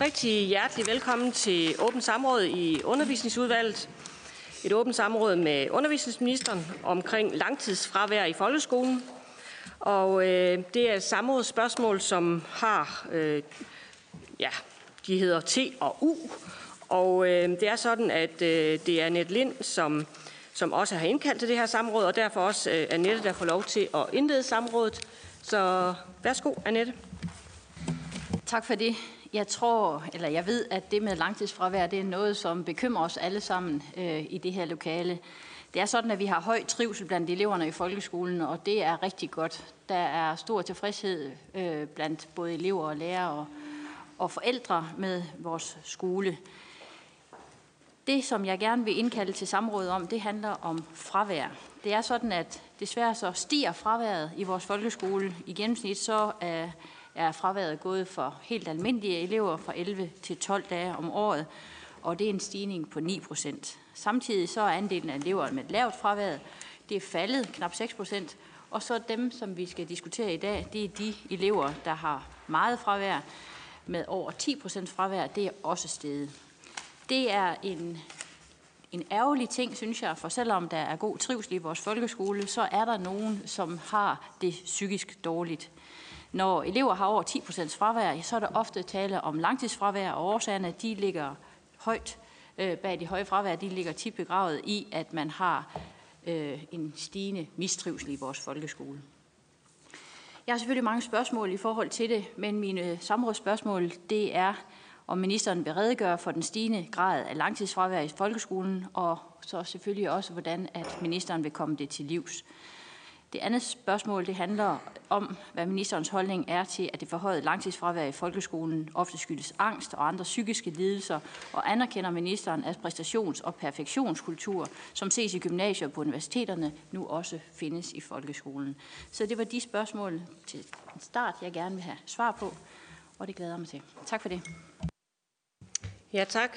Rigtig hjertelig velkommen til åbent samråd i undervisningsudvalget. Et åbent samråd med undervisningsministeren omkring langtidsfravær i folkeskolen. Og øh, det er et samrådsspørgsmål, som har, øh, ja, de hedder T og U. Og øh, det er sådan, at øh, det er Annette Lind, som, som også har indkaldt til det her samråd, og derfor også øh, Annette, der får lov til at indlede samrådet. Så værsgo, Annette. Tak for det. Jeg tror, eller jeg ved, at det med langtidsfravær, det er noget, som bekymrer os alle sammen øh, i det her lokale. Det er sådan, at vi har høj trivsel blandt eleverne i folkeskolen, og det er rigtig godt. Der er stor tilfredshed øh, blandt både elever og lærere og, og forældre med vores skole. Det, som jeg gerne vil indkalde til samrådet om, det handler om fravær. Det er sådan, at desværre så stiger fraværet i vores folkeskole. I gennemsnit så er, er fraværet gået for helt almindelige elever fra 11 til 12 dage om året, og det er en stigning på 9 procent. Samtidig så er andelen af elever med lavt fravær, det er faldet knap 6 procent, og så dem, som vi skal diskutere i dag, det er de elever, der har meget fravær, med over 10 procent fravær, det er også steget. Det er en, en ærgerlig ting, synes jeg, for selvom der er god trivsel i vores folkeskole, så er der nogen, som har det psykisk dårligt. Når elever har over 10% fravær, så er der ofte tale om langtidsfravær, og årsagerne de ligger højt øh, bag de høje fravær, de ligger tit begravet i, at man har øh, en stigende mistrivsel i vores folkeskole. Jeg har selvfølgelig mange spørgsmål i forhold til det, men mine samrådsspørgsmål, det er, om ministeren vil redegøre for den stigende grad af langtidsfravær i folkeskolen, og så selvfølgelig også, hvordan at ministeren vil komme det til livs. Det andet spørgsmål det handler om, hvad ministerens holdning er til, at det forhøjede langtidsfravær i folkeskolen ofte skyldes angst og andre psykiske lidelser, og anerkender ministeren, at præstations- og perfektionskultur, som ses i gymnasier og på universiteterne, nu også findes i folkeskolen. Så det var de spørgsmål til start, jeg gerne vil have svar på, og det glæder jeg mig til. Tak for det. Ja, tak.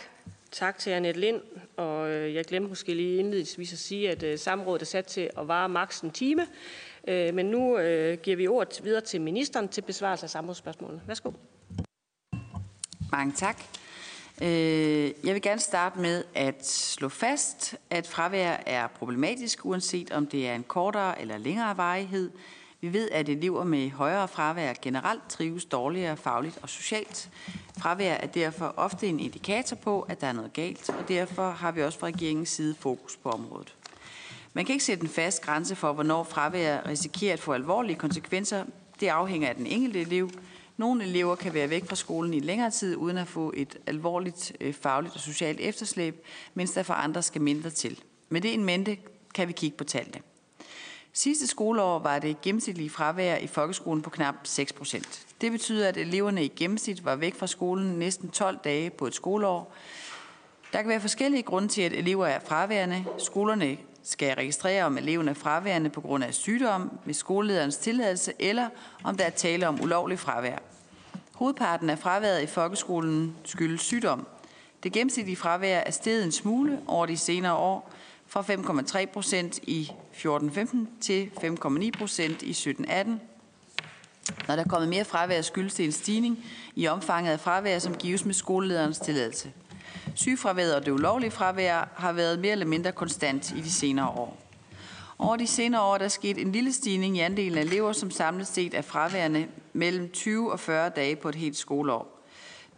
Tak til Annette Lind. Og øh, jeg glemte måske lige indledningsvis at sige, at øh, samrådet er sat til at vare maks en time. Øh, men nu giver vi ordet videre til ministeren til besvarelse af samrådsspørgsmålene. Værsgo. Mange tak. Jeg vil gerne starte med at slå fast, at fravær er problematisk, uanset om det er en kortere eller længere varighed. Vi ved, at elever med højere fravær generelt trives dårligere fagligt og socialt. Fravær er derfor ofte en indikator på, at der er noget galt, og derfor har vi også fra regeringens side fokus på området. Man kan ikke sætte en fast grænse for, hvornår fravær risikerer at få alvorlige konsekvenser. Det afhænger af den enkelte elev. Nogle elever kan være væk fra skolen i længere tid, uden at få et alvorligt øh, fagligt og socialt efterslæb, mens der for andre skal mindre til. Med det en mente kan vi kigge på tallene. Sidste skoleår var det gennemsnitlige fravær i folkeskolen på knap 6 procent. Det betyder, at eleverne i gennemsnit var væk fra skolen næsten 12 dage på et skoleår. Der kan være forskellige grunde til, at elever er fraværende. Skolerne skal registrere, om eleven er fraværende på grund af sygdom, med skolelederens tilladelse, eller om der er tale om ulovlig fravær. Hovedparten af fraværet i folkeskolen skyldes sygdom. Det gennemsnitlige fravær er steget en smule over de senere år, fra 5,3 procent i 14-15 til 5,9 procent i 17-18. Når der er kommet mere fravær, skyldes det en stigning i omfanget af fravær, som gives med skolelederens tilladelse. Sygefraværet og det ulovlige fravær har været mere eller mindre konstant i de senere år. Over de senere år er der sket en lille stigning i andelen af elever, som samlet set er fraværende mellem 20 og 40 dage på et helt skoleår.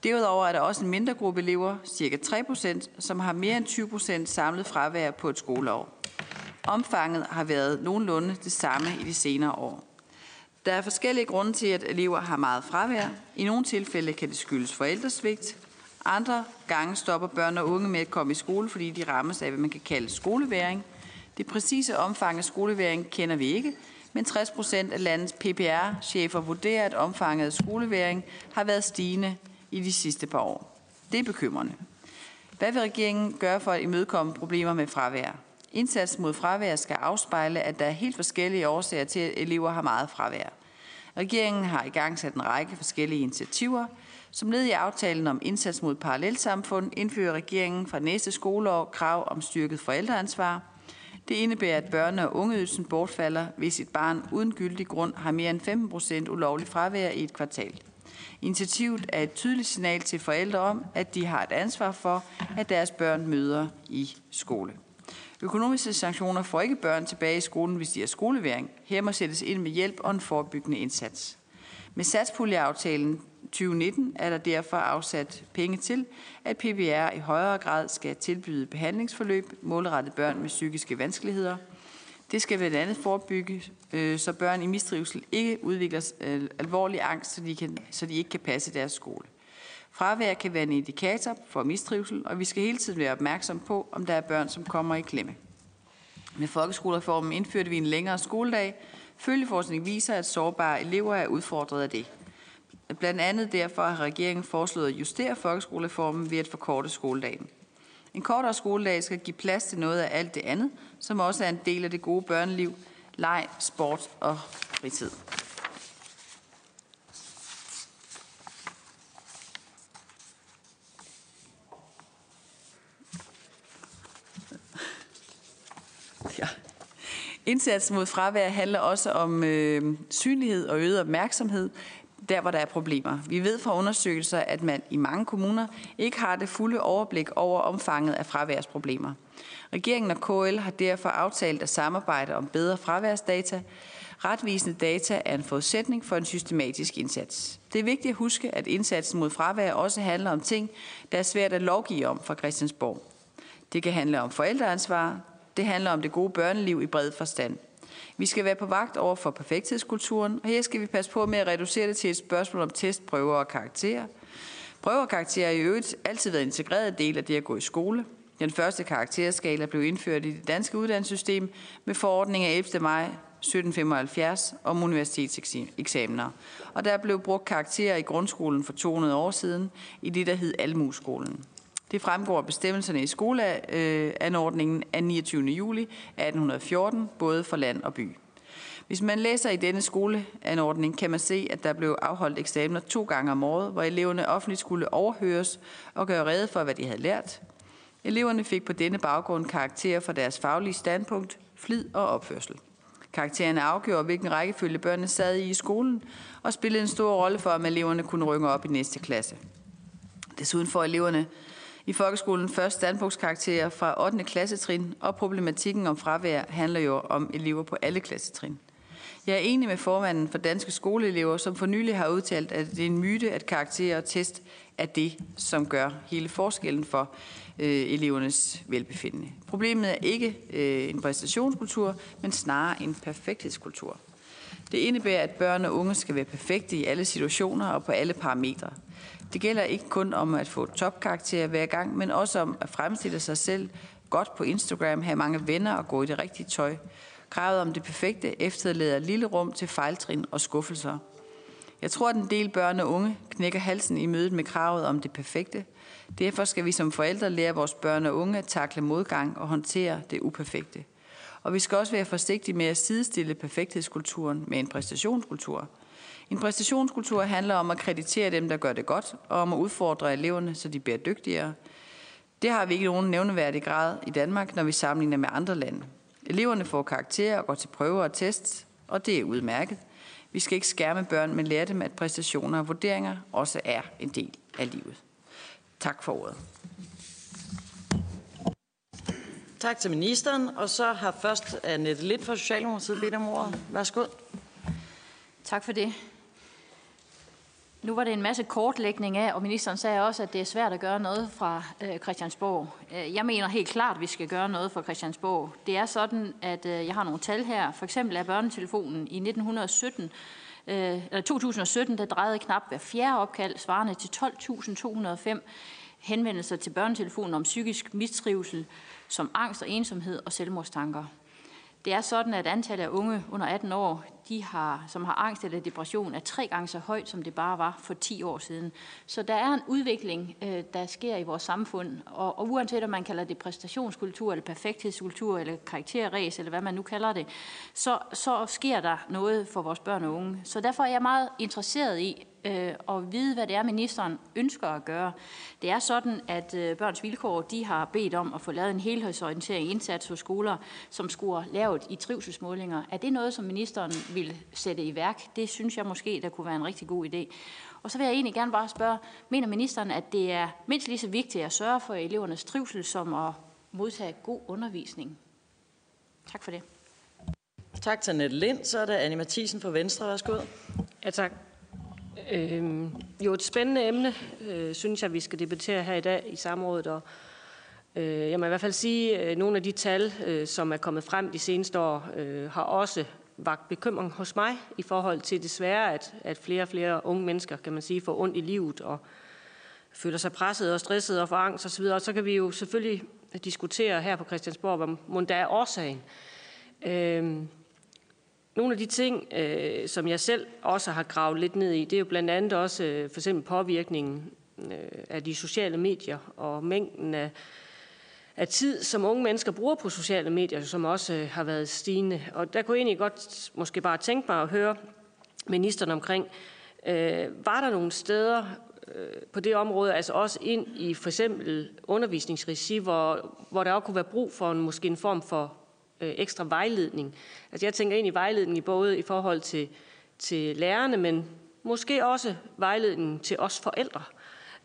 Derudover er der også en mindre gruppe elever, ca. 3%, som har mere end 20% samlet fravær på et skoleår. Omfanget har været nogenlunde det samme i de senere år. Der er forskellige grunde til, at elever har meget fravær. I nogle tilfælde kan det skyldes forældresvigt. Andre gange stopper børn og unge med at komme i skole, fordi de rammes af, hvad man kan kalde skoleværing. Det præcise omfang af skoleværing kender vi ikke, men 60 procent af landets PPR-chefer vurderer, at omfanget af skoleværing har været stigende i de sidste par år. Det er bekymrende. Hvad vil regeringen gøre for at imødekomme problemer med fravær? Indsats mod fravær skal afspejle, at der er helt forskellige årsager til, at elever har meget fravær. Regeringen har i gang sat en række forskellige initiativer. Som led i aftalen om indsats mod parallelsamfund indfører regeringen fra næste skoleår krav om styrket forældreansvar. Det indebærer, at børne- og ungeydelsen bortfalder, hvis et barn uden gyldig grund har mere end 15 procent ulovlig fravær i et kvartal. Initiativet er et tydeligt signal til forældre om, at de har et ansvar for, at deres børn møder i skole. Økonomiske sanktioner får ikke børn tilbage i skolen, hvis de har skolevering. Her må sættes ind med hjælp og en forebyggende indsats. Med satspuljeaftalen 2019 er der derfor afsat penge til, at PBR i højere grad skal tilbyde behandlingsforløb målrettet børn med psykiske vanskeligheder. Det skal blandt andet forebygge, øh, så børn i mistrivsel ikke udvikler øh, alvorlig angst, så de, kan, så de ikke kan passe deres skole. Fravær kan være en indikator for mistrivsel, og vi skal hele tiden være opmærksom på, om der er børn, som kommer i klemme. Med folkeskolereformen indførte vi en længere skoledag. Følgeforskning viser, at sårbare elever er udfordret af det. Blandt andet derfor har regeringen foreslået at justere folkeskolereformen ved at forkorte skoledagen. En kortere skoledag skal give plads til noget af alt det andet, som også er en del af det gode børneliv, leg, sport og fritid. Ja. Indsatsen mod fravær handler også om øh, synlighed og øget opmærksomhed, der hvor der er problemer. Vi ved fra undersøgelser, at man i mange kommuner ikke har det fulde overblik over omfanget af fraværsproblemer. Regeringen og KL har derfor aftalt at samarbejde om bedre fraværsdata. Retvisende data er en forudsætning for en systematisk indsats. Det er vigtigt at huske, at indsatsen mod fravær også handler om ting, der er svært at lovgive om fra Christiansborg. Det kan handle om forældreansvar, det handler om det gode børneliv i bred forstand. Vi skal være på vagt over for perfekthedskulturen, og her skal vi passe på med at reducere det til et spørgsmål om test, prøver og karakterer. Prøver og karakterer har i øvrigt altid været en integreret del af det at gå i skole. Den første karakterskala blev indført i det danske uddannelsessystem med forordning af 11. maj 1775 om universitetseksamener. Og der blev brugt karakterer i grundskolen for 200 år siden i det, der hed Almueskolen. Det fremgår af bestemmelserne i skoleanordningen af 29. juli 1814, både for land og by. Hvis man læser i denne skoleanordning, kan man se, at der blev afholdt eksamener to gange om året, hvor eleverne offentligt skulle overhøres og gøre rede for, hvad de havde lært. Eleverne fik på denne baggrund karakterer for deres faglige standpunkt, flid og opførsel. Karaktererne afgjorde, hvilken rækkefølge børnene sad i i skolen, og spillede en stor rolle for, om eleverne kunne rykke op i næste klasse. Desuden får eleverne i folkeskolen først standpunktskarakterer fra 8. klassetrin, og problematikken om fravær handler jo om elever på alle klassetrin. Jeg er enig med formanden for Danske Skoleelever, som for nylig har udtalt, at det er en myte, at karakterer og test er det, som gør hele forskellen for øh, elevernes velbefindende. Problemet er ikke øh, en præstationskultur, men snarere en perfekthedskultur. Det indebærer, at børn og unge skal være perfekte i alle situationer og på alle parametre. Det gælder ikke kun om at få topkarakterer hver gang, men også om at fremstille sig selv godt på Instagram, have mange venner og gå i det rigtige tøj. Kravet om det perfekte efterlader lille rum til fejltrin og skuffelser. Jeg tror, at en del børn og unge knækker halsen i mødet med kravet om det perfekte. Derfor skal vi som forældre lære vores børn og unge at takle modgang og håndtere det uperfekte. Og vi skal også være forsigtige med at sidestille perfekthedskulturen med en præstationskultur – en præstationskultur handler om at kreditere dem, der gør det godt, og om at udfordre eleverne, så de bliver dygtigere. Det har vi ikke nogen nævneværdig grad i Danmark, når vi sammenligner med andre lande. Eleverne får karakterer og går til prøver og tests, og det er udmærket. Vi skal ikke skærme børn, men lære dem, at præstationer og vurderinger også er en del af livet. Tak for ordet. Tak til ministeren, og så har først Annette Lidt fra Socialdemokratiet bedt om ordet. Værsgo. Tak for det. Nu var det en masse kortlægning af, og ministeren sagde også, at det er svært at gøre noget fra øh, Christiansborg. Øh, jeg mener helt klart, at vi skal gøre noget fra Christiansborg. Det er sådan, at øh, jeg har nogle tal her. For eksempel er børnetelefonen i 1917 øh, eller 2017, der drejede knap hver fjerde opkald, svarende til 12.205 henvendelser til børnetelefonen om psykisk mistrivsel, som angst og ensomhed og selvmordstanker. Det er sådan, at antallet af unge under 18 år, de har, som har angst eller depression, er tre gange så højt, som det bare var for 10 år siden. Så der er en udvikling, øh, der sker i vores samfund, og, og uanset om man kalder det præstationskultur, eller perfekthedskultur, eller karakterræs, eller hvad man nu kalder det, så, så sker der noget for vores børn og unge. Så derfor er jeg meget interesseret i, øh, og vide, hvad det er, ministeren ønsker at gøre. Det er sådan, at øh, Børns Vilkår de har bedt om at få lavet en helhedsorientering indsats hos skoler, som skulle lavet i trivselsmålinger. Er det noget, som ministeren vil sætte i værk? Det synes jeg måske, der kunne være en rigtig god idé. Og så vil jeg egentlig gerne bare spørge, mener ministeren, at det er mindst lige så vigtigt at sørge for elevernes trivsel, som at modtage god undervisning? Tak for det. Tak til Annette Lind. Så er det Annie Mathisen fra Venstre. Værsgo. Ja, tak. Øh, jo, et spændende emne, øh, synes jeg, vi skal debattere her i dag i samrådet. Og, øh, jeg må i hvert fald sige, at nogle af de tal, øh, som er kommet frem de seneste år, øh, har også vagt bekymring hos mig i forhold til desværre, at, at flere og flere unge mennesker, kan man sige, får ondt i livet og føler sig presset og stresset og får angst osv. Og så kan vi jo selvfølgelig diskutere her på Christiansborg, hvad må der er årsagen. Øh, nogle af de ting, øh, som jeg selv også har gravet lidt ned i, det er jo blandt andet også øh, for eksempel påvirkningen øh, af de sociale medier og mængden af, af tid, som unge mennesker bruger på sociale medier, som også øh, har været stigende. Og der kunne jeg egentlig godt måske bare tænke mig at høre ministeren omkring, øh, var der nogle steder øh, på det område, altså også ind i for eksempel undervisningsregi, hvor, hvor der også kunne være brug for en, måske en form for Øh, ekstra vejledning. Altså jeg tænker ind i vejledning både i forhold til, til lærerne, men måske også vejledning til os forældre.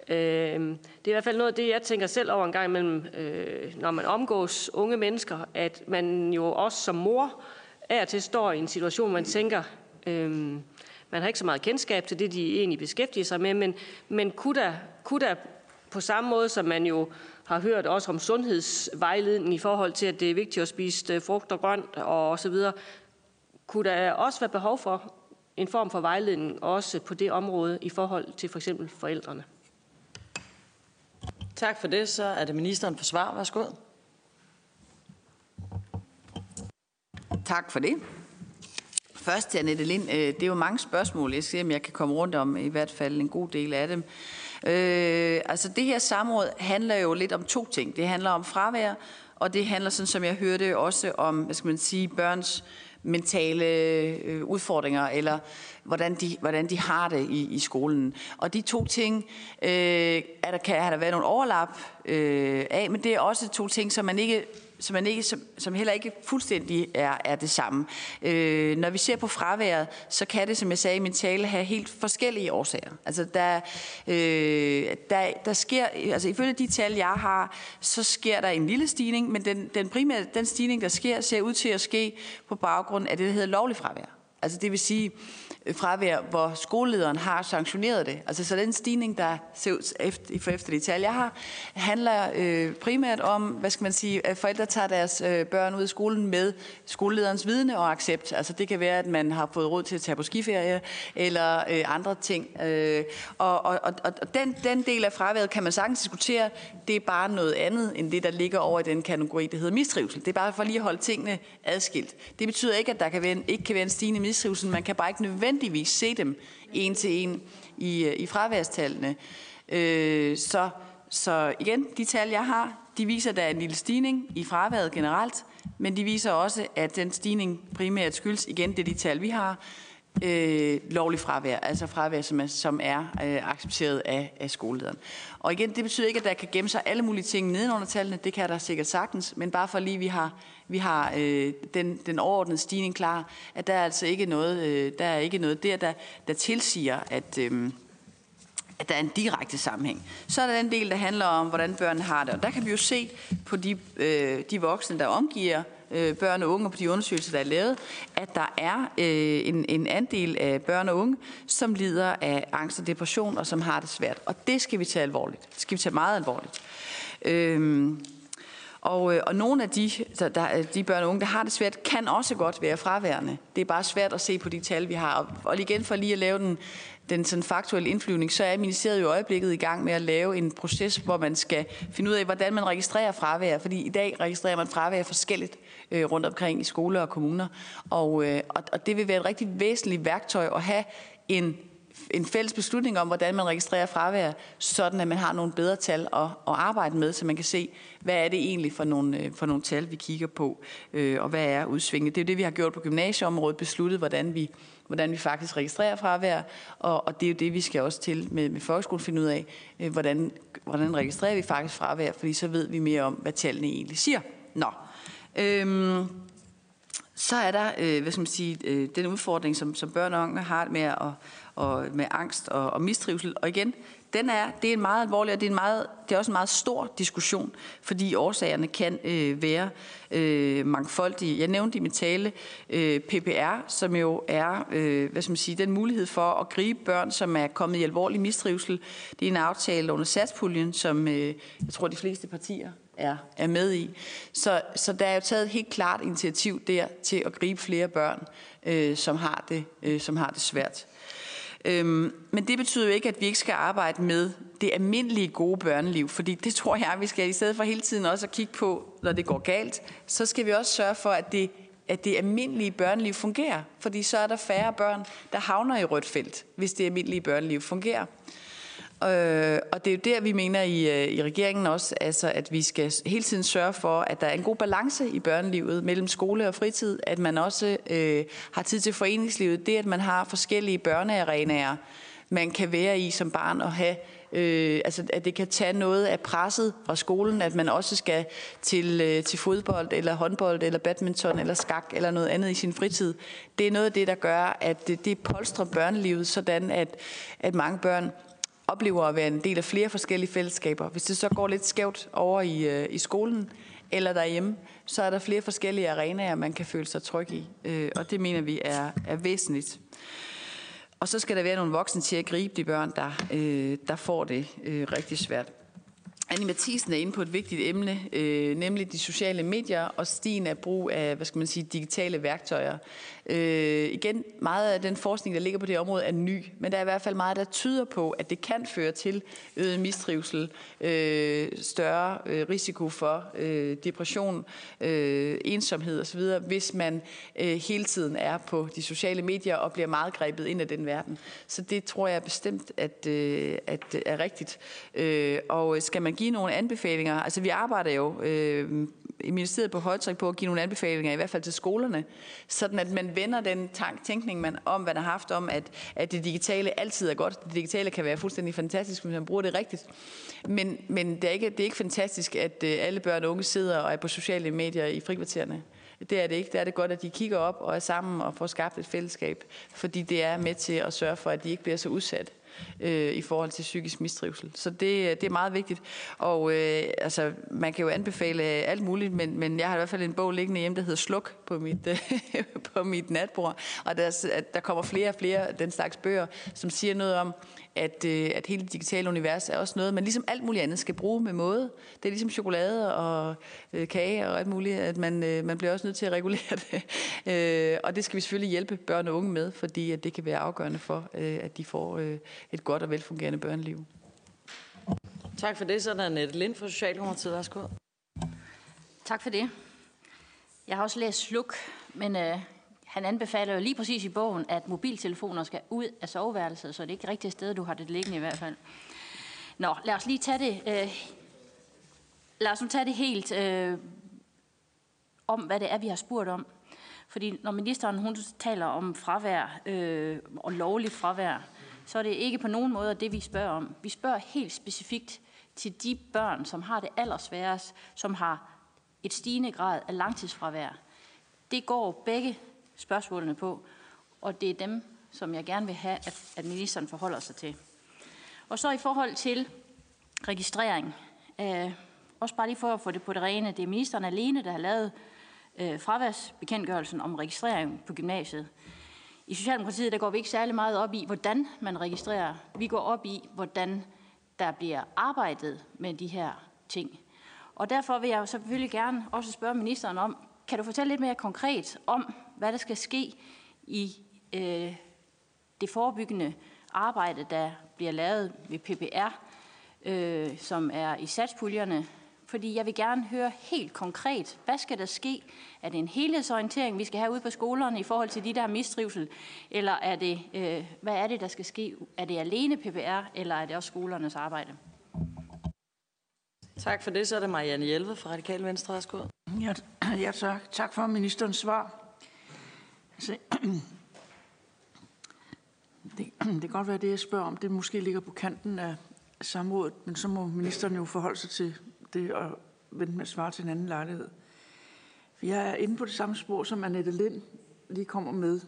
Øh, det er i hvert fald noget af det, jeg tænker selv over en gang imellem, øh, når man omgås unge mennesker, at man jo også som mor er til står i en situation, hvor man tænker, øh, man har ikke så meget kendskab til det, de egentlig beskæftiger sig med, men, men kunne, der, kunne der på samme måde, som man jo har hørt også om sundhedsvejledning i forhold til, at det er vigtigt at spise øh, frugt og grønt og så videre. Kunne der også være behov for en form for vejledning også på det område i forhold til for eksempel forældrene? Tak for det. Så er det ministeren for svar. Værsgo. Tak for det. Først til Annette Lind. Øh, det er jo mange spørgsmål. Jeg skal se, om jeg kan komme rundt om i hvert fald en god del af dem. Øh, altså det her samråd handler jo lidt om to ting. Det handler om fravær, og det handler, sådan som jeg hørte, også om, hvad skal man sige, børns mentale øh, udfordringer, eller hvordan de, hvordan de har det i, i skolen. Og de to ting øh, er der, kan, har der været nogle overlap øh, af, men det er også to ting, som man ikke som, man ikke, som, som heller ikke fuldstændig er, er det samme. Øh, når vi ser på fraværet, så kan det, som jeg sagde i min tale, have helt forskellige årsager. Altså der, øh, der, der sker, altså ifølge de tal, jeg har, så sker der en lille stigning, men den, den primære den stigning, der sker, ser ud til at ske på baggrund af det, der hedder lovlig fravær. Altså det vil sige, fravær, hvor skolelederen har sanktioneret det. Altså så den stigning, der ser ud efter, for efter de tal, jeg har, handler øh, primært om, hvad skal man sige, at forældre tager deres øh, børn ud af skolen med skolelederens vidne og accept. Altså det kan være, at man har fået råd til at tage på skiferie, eller øh, andre ting. Øh, og og, og, og den, den del af fraværet kan man sagtens diskutere. Det er bare noget andet, end det, der ligger over i den kategori, der hedder mistrivsel. Det er bare for lige at holde tingene adskilt. Det betyder ikke, at der kan være en, ikke kan være en stigende mistrivsel. Man kan bare ikke nødvendigvis nødvendigvis se dem en til en i, øh, i fraværstallene. Øh, så, så igen, de tal, jeg har, de viser, at der er en lille stigning i fraværet generelt, men de viser også, at den stigning primært skyldes, igen, det er de tal, vi har, øh, lovlig fravær, altså fravær, som er, som er øh, accepteret af, af skolelederen. Og igen, det betyder ikke, at der kan gemme sig alle mulige ting nedenunder tallene, det kan der sikkert sagtens, men bare for lige, vi har, vi har øh, den, den overordnede stigning klar, at der er altså ikke noget, øh, der, er ikke noget der, der, der tilsiger, at... Øh, at der er en direkte sammenhæng. Så er der den del, der handler om, hvordan børn har det. Og der kan vi jo se på de, øh, de voksne, der omgiver øh, børn og unge, på de undersøgelser, der er lavet, at der er øh, en, en andel af børn og unge, som lider af angst og depression, og som har det svært. Og det skal vi tage alvorligt. Det skal vi tage meget alvorligt. Øhm, øh, og, og nogle af de, der, der, de børn og unge, der har det svært, kan også godt være fraværende. Det er bare svært at se på de tal, vi har. Og, og igen for lige at lave den, den sådan faktuelle indflyvning, så er ministeriet i øjeblikket i gang med at lave en proces, hvor man skal finde ud af, hvordan man registrerer fravær. Fordi i dag registrerer man fravær forskelligt øh, rundt omkring i skoler og kommuner. Og, øh, og, og det vil være et rigtig væsentligt værktøj at have en en fælles beslutning om, hvordan man registrerer fravær, sådan at man har nogle bedre tal at, at arbejde med, så man kan se, hvad er det egentlig for nogle, øh, for nogle tal, vi kigger på, øh, og hvad er udsvinget. Det er jo det, vi har gjort på gymnasieområdet, besluttet, hvordan vi, hvordan vi faktisk registrerer fravær, og, og det er jo det, vi skal også til med, med folkeskolen finde ud af, øh, hvordan, hvordan registrerer vi faktisk fravær, fordi så ved vi mere om, hvad tallene egentlig siger. Nå. Øhm, så er der, øh, hvad skal man sige, øh, den udfordring, som, som børn og unge har med at, og med angst og, og mistrivsel. Og igen, den er, det er en meget alvorlig, og det er, en meget, det er også en meget stor diskussion, fordi årsagerne kan øh, være øh, mangfoldige. Jeg nævnte i min tale øh, PPR, som jo er øh, hvad skal man sige, den mulighed for at gribe børn, som er kommet i alvorlig mistrivsel. Det er en aftale under satspuljen, som øh, jeg tror de fleste partier er, er med i. Så, så der er jo taget et helt klart initiativ der til at gribe flere børn, øh, som, har det, øh, som har det svært. Øhm, men det betyder jo ikke, at vi ikke skal arbejde med det almindelige gode børneliv, fordi det tror jeg, vi skal i stedet for hele tiden også at kigge på, når det går galt, så skal vi også sørge for, at det at det almindelige børneliv fungerer. Fordi så er der færre børn, der havner i rødt felt, hvis det almindelige børneliv fungerer. Øh, og det er jo der, vi mener i, øh, i regeringen også, altså, at vi skal hele tiden sørge for, at der er en god balance i børnelivet mellem skole og fritid, at man også øh, har tid til foreningslivet, det at man har forskellige børnearenaer, man kan være i som barn og have Øh, altså at det kan tage noget af presset fra skolen, at man også skal til, øh, til fodbold, eller håndbold, eller badminton, eller skak, eller noget andet i sin fritid. Det er noget af det, der gør, at det, det polstrer børnelivet, sådan at, at mange børn oplever at være en del af flere forskellige fællesskaber. Hvis det så går lidt skævt over i, øh, i skolen eller derhjemme, så er der flere forskellige arenaer, man kan føle sig tryg i. Øh, og det mener vi er, er væsentligt. Og så skal der være nogle voksne til at gribe de børn, der, øh, der får det øh, rigtig svært. Anne Mathisen er inde på et vigtigt emne, øh, nemlig de sociale medier og stigen af brug af hvad skal man sige, digitale værktøjer. Øh, igen, meget af den forskning, der ligger på det område, er ny, men der er i hvert fald meget, der tyder på, at det kan føre til øget mistrivsel, øh, større øh, risiko for øh, depression, øh, ensomhed osv., hvis man øh, hele tiden er på de sociale medier og bliver meget grebet ind af den verden. Så det tror jeg bestemt, at, øh, at er rigtigt. Øh, og skal man give nogle anbefalinger, altså vi arbejder jo øh, i ministeriet på højtryk på at give nogle anbefalinger, i hvert fald til skolerne, sådan at man vender den tank, tænkning man om, hvad der har haft om, at, at det digitale altid er godt. Det digitale kan være fuldstændig fantastisk, hvis man bruger det rigtigt. Men, men det, er ikke, det er ikke fantastisk, at øh, alle børn og unge sidder og er på sociale medier i frikvartererne. Det er det ikke. Det er det godt, at de kigger op og er sammen og får skabt et fællesskab, fordi det er med til at sørge for, at de ikke bliver så udsat øh, i forhold til psykisk mistrivsel. Så det, øh, det er meget vigtigt. Og øh, altså, man kan jo anbefale alt muligt, men, men jeg har i hvert fald en bog liggende hjemme, der hedder Sluk på mit, øh, på mit natbord. Og der, der kommer flere og flere af den slags bøger, som siger noget om, at, øh, at hele det digitale univers er også noget, man ligesom alt muligt andet skal bruge med måde. Det er ligesom chokolade og øh, kage og alt muligt, at man, øh, man bliver også nødt til at regulere det. Øh, og det skal vi selvfølgelig hjælpe børn og unge med, fordi at det kan være afgørende for, øh, at de får øh, et godt og velfungerende børneliv. Tak for det. Så er der Annette Lind fra Socialdemokratiet. Værsgo. Tak for det. Jeg har også læst Sluk, men øh, han anbefaler jo lige præcis i bogen, at mobiltelefoner skal ud af soveværelset, så det er ikke rigtigt sted, du har det liggende i hvert fald. Nå, lad os lige tage det, øh, lad os nu tage det helt øh, om, hvad det er, vi har spurgt om. Fordi når ministeren hun taler om fravær øh, og lovligt fravær, så er det ikke på nogen måde det, vi spørger om. Vi spørger helt specifikt til de børn, som har det allersværest, som har et stigende grad af langtidsfravær. Det går begge spørgsmålene på, og det er dem, som jeg gerne vil have, at, at ministeren forholder sig til. Og så i forhold til registrering, øh, også bare lige for at få det på det rene, det er ministeren alene, der har lavet øh, fraværsbekendtgørelsen om registrering på gymnasiet. I Socialdemokratiet der går vi ikke særlig meget op i, hvordan man registrerer. Vi går op i, hvordan der bliver arbejdet med de her ting. Og derfor vil jeg selvfølgelig gerne også spørge ministeren om, kan du fortælle lidt mere konkret om, hvad der skal ske i øh, det forebyggende arbejde, der bliver lavet ved PPR, øh, som er i satspuljerne? Fordi jeg vil gerne høre helt konkret, hvad skal der ske? Er det en helhedsorientering, vi skal have ude på skolerne i forhold til de, der har mistrivsel? Eller er det, øh, hvad er det, der skal ske? Er det alene PPR, eller er det også skolernes arbejde? Tak for det. Så er det Marianne Hjelve fra Radikal Venstre. Værsgo. Ja, ja tak. tak for ministerens svar. Altså, det, det kan godt være, det jeg spørger om, det måske ligger på kanten af samrådet, men så må ministeren jo forholde sig til det og vente med at svare til en anden lejlighed. For jeg er inde på det samme spor, som Annette Lind lige kommer med,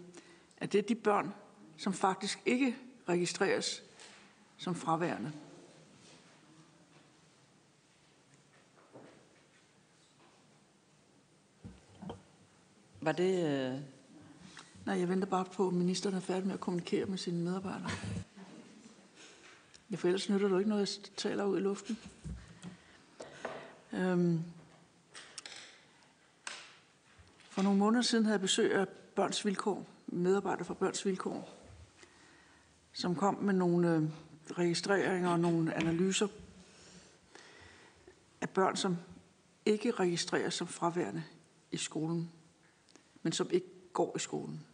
at det er de børn, som faktisk ikke registreres som fraværende. Var det... Øh, Nej, jeg venter bare på, at ministeren er færdig med at kommunikere med sine medarbejdere. Ja, for ellers nytter du ikke noget, jeg taler ud i luften. Øhm. For nogle måneder siden havde jeg besøg af Børns Vilkår, medarbejdere fra Børns Vilkår, som kom med nogle øh, registreringer og nogle analyser af børn, som ikke registreres som fraværende i skolen, men som ikke går i skolen.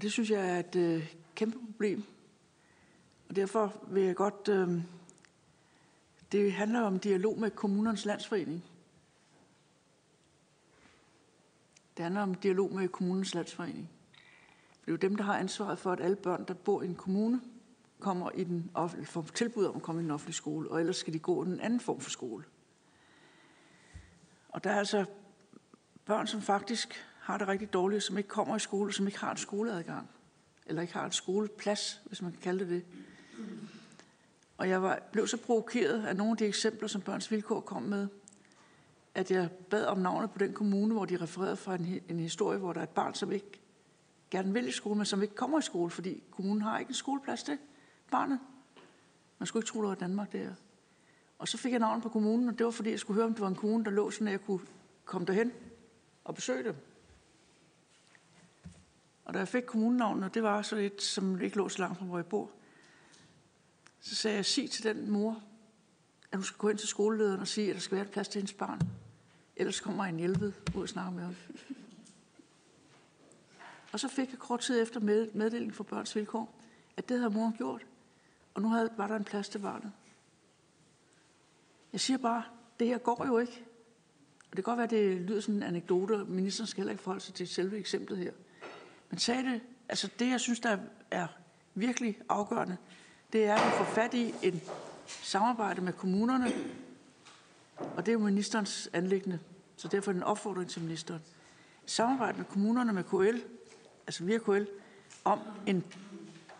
Og det synes jeg er et øh, kæmpe problem. Og derfor vil jeg godt... Øh, det handler om dialog med kommunernes landsforening. Det handler om dialog med kommunens landsforening. Det er jo dem, der har ansvaret for, at alle børn, der bor i en kommune, kommer i den offentlige, får tilbud om at komme i den offentlige skole, og ellers skal de gå i en anden form for skole. Og der er altså børn, som faktisk har det rigtig dårligt, som ikke kommer i skole, som ikke har en skoleadgang, eller ikke har en skoleplads, hvis man kan kalde det det. Og jeg var, blev så provokeret af nogle af de eksempler, som Børns Vilkår kom med, at jeg bad om navnet på den kommune, hvor de refererede fra en, en historie, hvor der er et barn, som ikke gerne vil i skole, men som ikke kommer i skole, fordi kommunen har ikke en skoleplads til barnet. Man skulle ikke tro, det var Danmark der. Og så fik jeg navnet på kommunen, og det var fordi, jeg skulle høre, om det var en kommune, der lå sådan, at jeg kunne komme derhen og besøge dem. Og da jeg fik kommunenavnet, og det var så lidt, som ikke lå så langt fra, hvor jeg bor, så sagde jeg, sig til den mor, at hun skal gå ind til skolelederen og sige, at der skal være et plads til hendes barn. Ellers kommer en hjælpet ud og snakker med ham. Og så fik jeg kort tid efter med, meddeling fra Børns Vilkår, at det havde moren gjort. Og nu havde, var der en plads til barnet. Jeg siger bare, det her går jo ikke. Og det kan godt være, at det lyder sådan en anekdote, og ministeren skal heller ikke forholde sig til selve eksemplet her. Men sagde det, altså det, jeg synes, der er virkelig afgørende, det er, at vi får fat i en samarbejde med kommunerne, og det er jo ministerens anlæggende, så derfor er det en opfordring til ministeren. Samarbejde med kommunerne, med KL, altså via KL, om en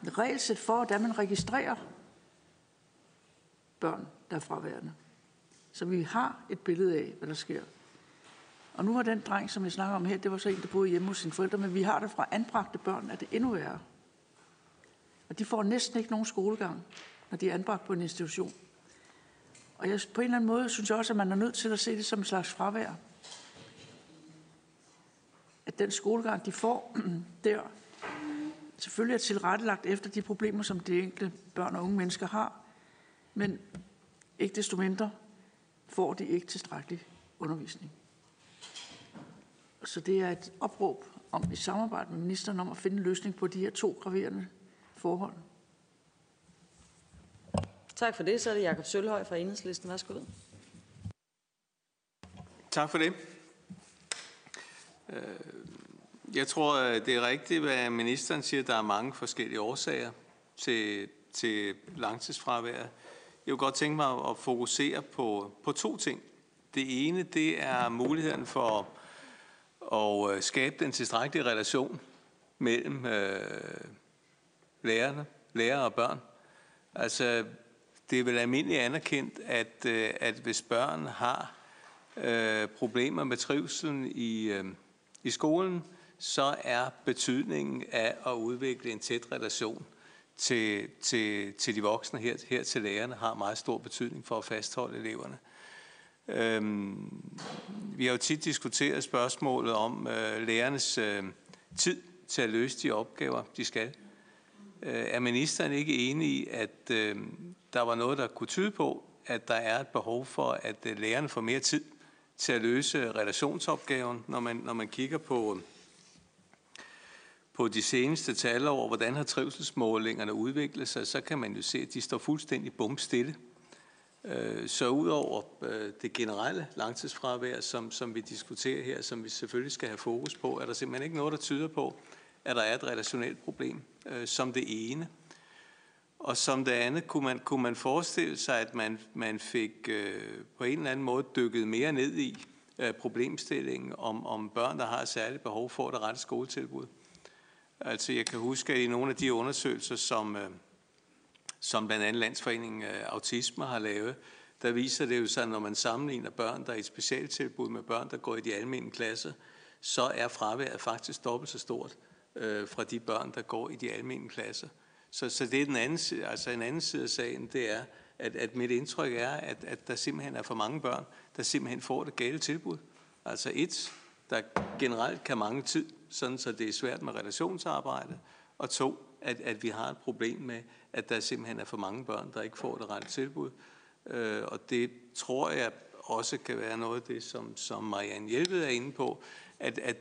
regelsæt for, hvordan man registrerer børn, der er fraværende. Så vi har et billede af, hvad der sker. Og nu var den dreng, som jeg snakker om her, det var så en, der boede hjemme hos sine forældre, men vi har det fra anbragte børn, at det endnu værre. Og de får næsten ikke nogen skolegang, når de er anbragt på en institution. Og jeg, på en eller anden måde synes jeg også, at man er nødt til at se det som en slags fravær. At den skolegang, de får der, selvfølgelig er tilrettelagt efter de problemer, som de enkelte børn og unge mennesker har, men ikke desto mindre får de ikke tilstrækkelig undervisning. Så det er et opråb om i samarbejde med ministeren om at finde en løsning på de her to graverende forhold. Tak for det. Så er det Jakob Sølhøj fra Enhedslisten. Værsgo. Tak for det. Jeg tror, det er rigtigt, hvad ministeren siger. Der er mange forskellige årsager til, til langtidsfravær. Jeg vil godt tænke mig at fokusere på, på to ting. Det ene, det er muligheden for og øh, skabe den tilstrækkelige relation mellem øh, lærerne, lærere og børn. Altså, det er vel almindeligt anerkendt, at, øh, at hvis børn har øh, problemer med trivselen i, øh, i skolen, så er betydningen af at udvikle en tæt relation til, til, til de voksne her, her til lærerne har meget stor betydning for at fastholde eleverne. Øhm, vi har jo tit diskuteret spørgsmålet om øh, lærernes øh, tid til at løse de opgaver, de skal. Øh, er ministeren ikke enig i, at øh, der var noget, der kunne tyde på, at der er et behov for, at øh, lærerne får mere tid til at løse relationsopgaven, når man, når man kigger på, på de seneste tal over, hvordan har trivselsmålingerne udviklet sig, så kan man jo se, at de står fuldstændig bumstille. Øh, så udover øh, det generelle langtidsfravær, som, som vi diskuterer her, som vi selvfølgelig skal have fokus på, er der simpelthen ikke noget, der tyder på, at der er et relationelt problem øh, som det ene. Og som det andet kunne man, kunne man forestille sig, at man, man fik øh, på en eller anden måde dykket mere ned i øh, problemstillingen om, om børn, der har et særligt behov for det rette skoletilbud. Altså jeg kan huske, at i nogle af de undersøgelser, som, øh, som blandt andet Landsforeningen øh, Autisme har lavet, der viser det jo sig, at når man sammenligner børn, der er i et specialtilbud med børn, der går i de almindelige klasser, så er fraværet faktisk dobbelt så stort øh, fra de børn, der går i de almindelige klasser. Så, så det er den anden side, altså en anden side af sagen, det er, at, at mit indtryk er, at, at der simpelthen er for mange børn, der simpelthen får det gale tilbud. Altså et, der generelt kan mange tid, sådan så det er svært med relationsarbejde, og to, at, at vi har et problem med, at der simpelthen er for mange børn, der ikke får det rette tilbud. Øh, og det tror jeg også kan være noget af det, som, som Marianne Hjelved er inde på, at, at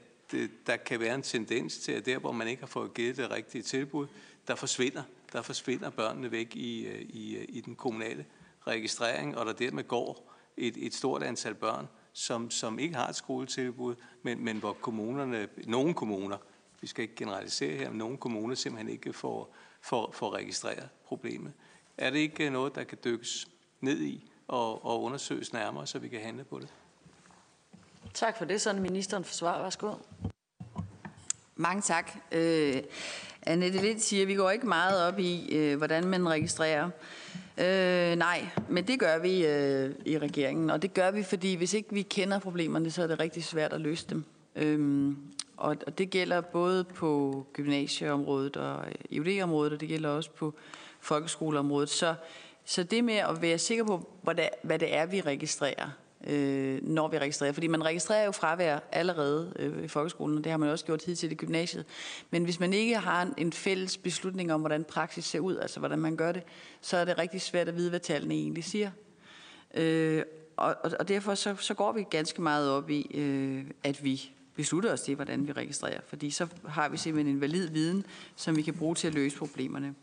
der kan være en tendens til, at der, hvor man ikke har fået givet det rigtige tilbud, der forsvinder, der forsvinder børnene væk i, øh, i, øh, i den kommunale registrering, og der dermed går et, et stort antal børn, som, som ikke har et skoletilbud, men, men hvor kommunerne, nogle kommuner, vi skal ikke generalisere her, men nogle kommuner simpelthen ikke får, får, får registreret problemet. Er det ikke noget, der kan dykkes ned i og, og undersøges nærmere, så vi kan handle på det? Tak for det. Sådan ministeren for svar. Værsgo. Mange tak. Øh, Annette Lind siger, at vi går ikke meget op i, øh, hvordan man registrerer. Øh, nej, men det gør vi øh, i regeringen, og det gør vi, fordi hvis ikke vi kender problemerne, så er det rigtig svært at løse dem. Øh, og, og det gælder både på gymnasieområdet og øh, EUD-området, og det gælder også på folkeskoleområdet. Så, så det med at være sikker på, hvad det, hvad det er, vi registrerer, øh, når vi registrerer. Fordi man registrerer jo fravær allerede øh, i folkeskolen, og det har man også gjort hidtil i gymnasiet. Men hvis man ikke har en, en fælles beslutning om, hvordan praksis ser ud, altså hvordan man gør det, så er det rigtig svært at vide, hvad tallene egentlig siger. Øh, og, og derfor så, så går vi ganske meget op i, øh, at vi beslutte os til, hvordan vi registrerer. Fordi så har vi simpelthen en valid viden, som vi kan bruge til at løse problemerne.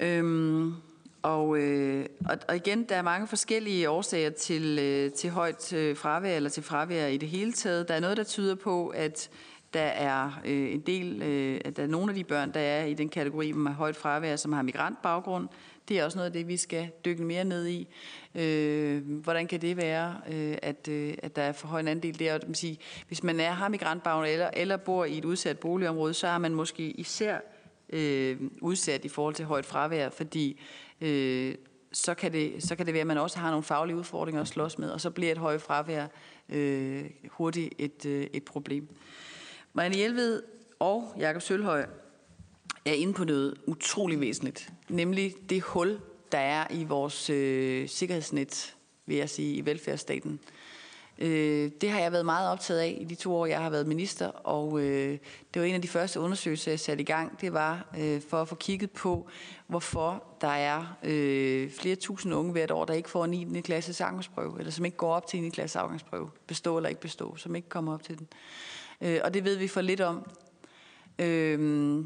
Øhm, og, øh, og, og igen, der er mange forskellige årsager til, øh, til højt øh, fravær eller til fravær i det hele taget. Der er noget, der tyder på, at der er øh, en del, øh, at der er nogle af de børn, der er i den kategori med højt fravær, som har migrantbaggrund. Det er også noget af det, vi skal dykke mere ned i. Øh, hvordan kan det være, øh, at, øh, at der er for høj en andel der? Man sige, hvis man er, har migrantbaggrund eller, eller bor i et udsat boligområde, så er man måske især øh, udsat i forhold til højt fravær, fordi øh, så, kan det, så kan det være, at man også har nogle faglige udfordringer at slås med, og så bliver et højt fravær øh, hurtigt et, øh, et problem. Marianne Hjelved og Jakob Sølhøj er inde på noget utrolig væsentligt, nemlig det hul, der er i vores øh, sikkerhedsnet, vil jeg sige, i velfærdsstaten. Øh, det har jeg været meget optaget af i de to år, jeg har været minister, og øh, det var en af de første undersøgelser, jeg satte i gang. Det var øh, for at få kigget på, hvorfor der er øh, flere tusind unge hvert år, der ikke får 9. klasse afgangsprøve, eller som ikke går op til 9. klasse afgangsprøve, bestå eller ikke bestå, som ikke kommer op til den. Øh, og det ved vi for lidt om. Øh,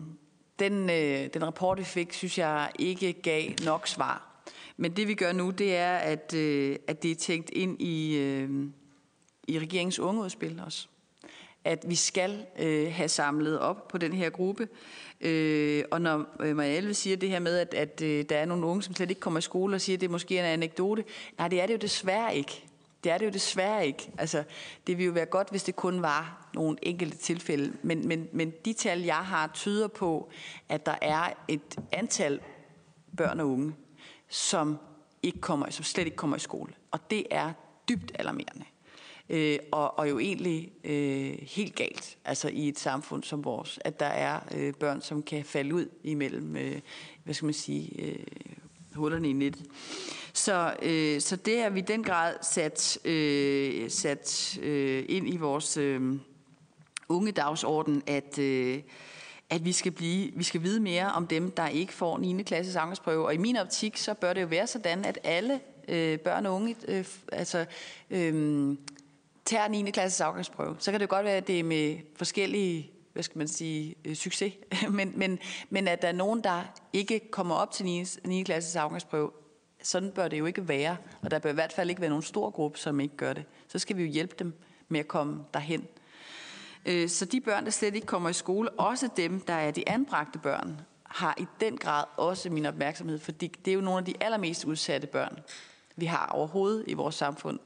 den, øh, den rapport, vi fik, synes jeg ikke gav nok svar. Men det vi gør nu, det er, at, øh, at det er tænkt ind i... Øh, i regeringens ungeudspil også. At vi skal øh, have samlet op på den her gruppe. Øh, og når øh, Marielle siger det her med, at, at øh, der er nogle unge, som slet ikke kommer i skole og siger, at det måske en anekdote. Nej, det er det jo desværre ikke. Det er det jo desværre ikke. Altså, det ville jo være godt, hvis det kun var nogle enkelte tilfælde. Men, men, men de tal, jeg har, tyder på, at der er et antal børn og unge, som, ikke kommer, som slet ikke kommer i skole. Og det er dybt alarmerende øh, og, og jo egentlig øh, helt galt, altså i et samfund som vores, at der er øh, børn, som kan falde ud imellem, øh, hvad skal man sige, øh, hullerne i nettet. Så, øh, så det har vi i den grad sat, øh, sat øh, ind i vores øh, unge dagsorden, at, øh, at vi skal, blive, vi skal vide mere om dem, der ikke får 9. klasses angstprøve. Og i min optik, så bør det jo være sådan, at alle øh, børn og unge øh, altså, øh, tager 9. klasses afgangsprøve, så kan det jo godt være, at det er med forskellige hvad skal man sige, øh, succes, men, men, men at der er nogen, der ikke kommer op til 9. 9. klasses afgangsprøve, sådan bør det jo ikke være, og der bør i hvert fald ikke være nogen stor gruppe, som ikke gør det. Så skal vi jo hjælpe dem med at komme derhen. Øh, så de børn, der slet ikke kommer i skole, også dem, der er de anbragte børn, har i den grad også min opmærksomhed, fordi det er jo nogle af de allermest udsatte børn, vi har overhovedet i vores samfund.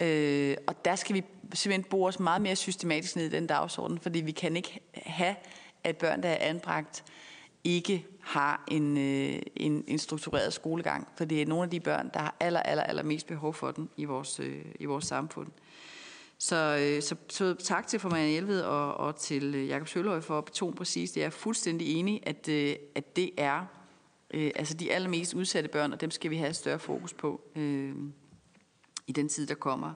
Øh, og der skal vi simpelthen bo os meget mere systematisk ned i den dagsorden, fordi vi kan ikke have, at børn, der er anbragt, ikke har en, øh, en, en struktureret skolegang, for det er nogle af de børn, der har aller, aller, aller mest behov for den i vores, øh, i vores samfund. Så, øh, så, så tak til formanden Hjelved og, og til øh, Jakob Sølhøj for at betone præcis det. Jeg er fuldstændig enig, at, øh, at det er øh, altså de allermest udsatte børn, og dem skal vi have større fokus på øh, i den tid, der kommer.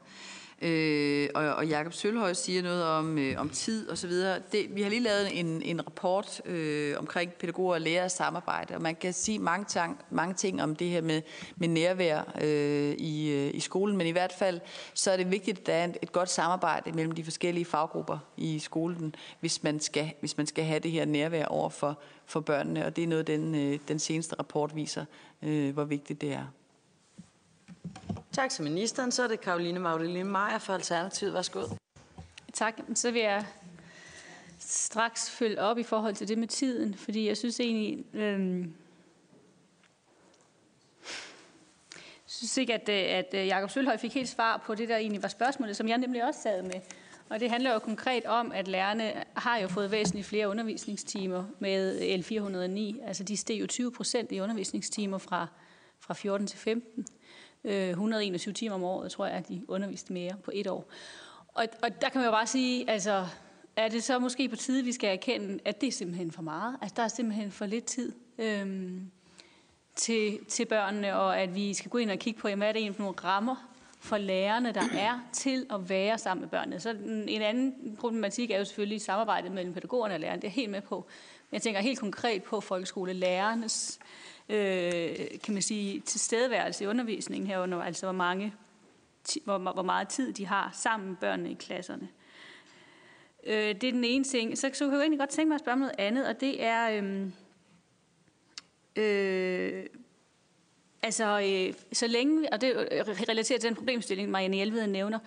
Øh, og, og Jakob Sølhøj siger noget om, øh, om tid og så videre. Det, vi har lige lavet en, en rapport øh, omkring pædagoger og lærer samarbejde, og man kan sige mange, tang, mange ting om det her med, med nærvær øh, i, øh, i skolen, men i hvert fald så er det vigtigt, at der er et, et godt samarbejde mellem de forskellige faggrupper i skolen, hvis man skal, hvis man skal have det her nærvær over for, for børnene, og det er noget, den, øh, den seneste rapport viser, øh, hvor vigtigt det er. Tak til ministeren. Så er det Karoline Magdalene Meyer fra Alternativet. Værsgo. Tak. Så vil jeg straks følge op i forhold til det med tiden, fordi jeg synes egentlig, øh, synes ikke, at, øh, at øh, Jakob Sølhøj fik helt svar på det, der egentlig var spørgsmålet, som jeg nemlig også sad med. Og det handler jo konkret om, at lærerne har jo fået væsentligt flere undervisningstimer med L409. Altså de steg jo 20 procent i undervisningstimer fra, fra 14 til 15. Øh, 121 timer om året, tror jeg, at de underviste mere på et år. Og, og der kan man jo bare sige, altså, er det så måske på tide, vi skal erkende, at det er simpelthen for meget? Altså, der er simpelthen for lidt tid øhm, til, til børnene, og at vi skal gå ind og kigge på, jamen, hvad er det egentlig for nogle rammer for lærerne, der er til at være sammen med børnene. Så en anden problematik er jo selvfølgelig samarbejdet mellem pædagogerne og lærerne. Det er helt med på. Men jeg tænker helt konkret på folkeskolelærernes øh, øh, kan man sige, tilstedeværelse i undervisningen herunder, altså hvor, mange, hvor, hvor meget tid de har sammen med børnene i klasserne. Øh, det er den ene ting. Så, så kan jeg jo egentlig godt tænke mig at spørge om noget andet, og det er... Øh, øh, altså, øh, så længe, og det relaterer til den problemstilling, Marianne Hjelved nævner,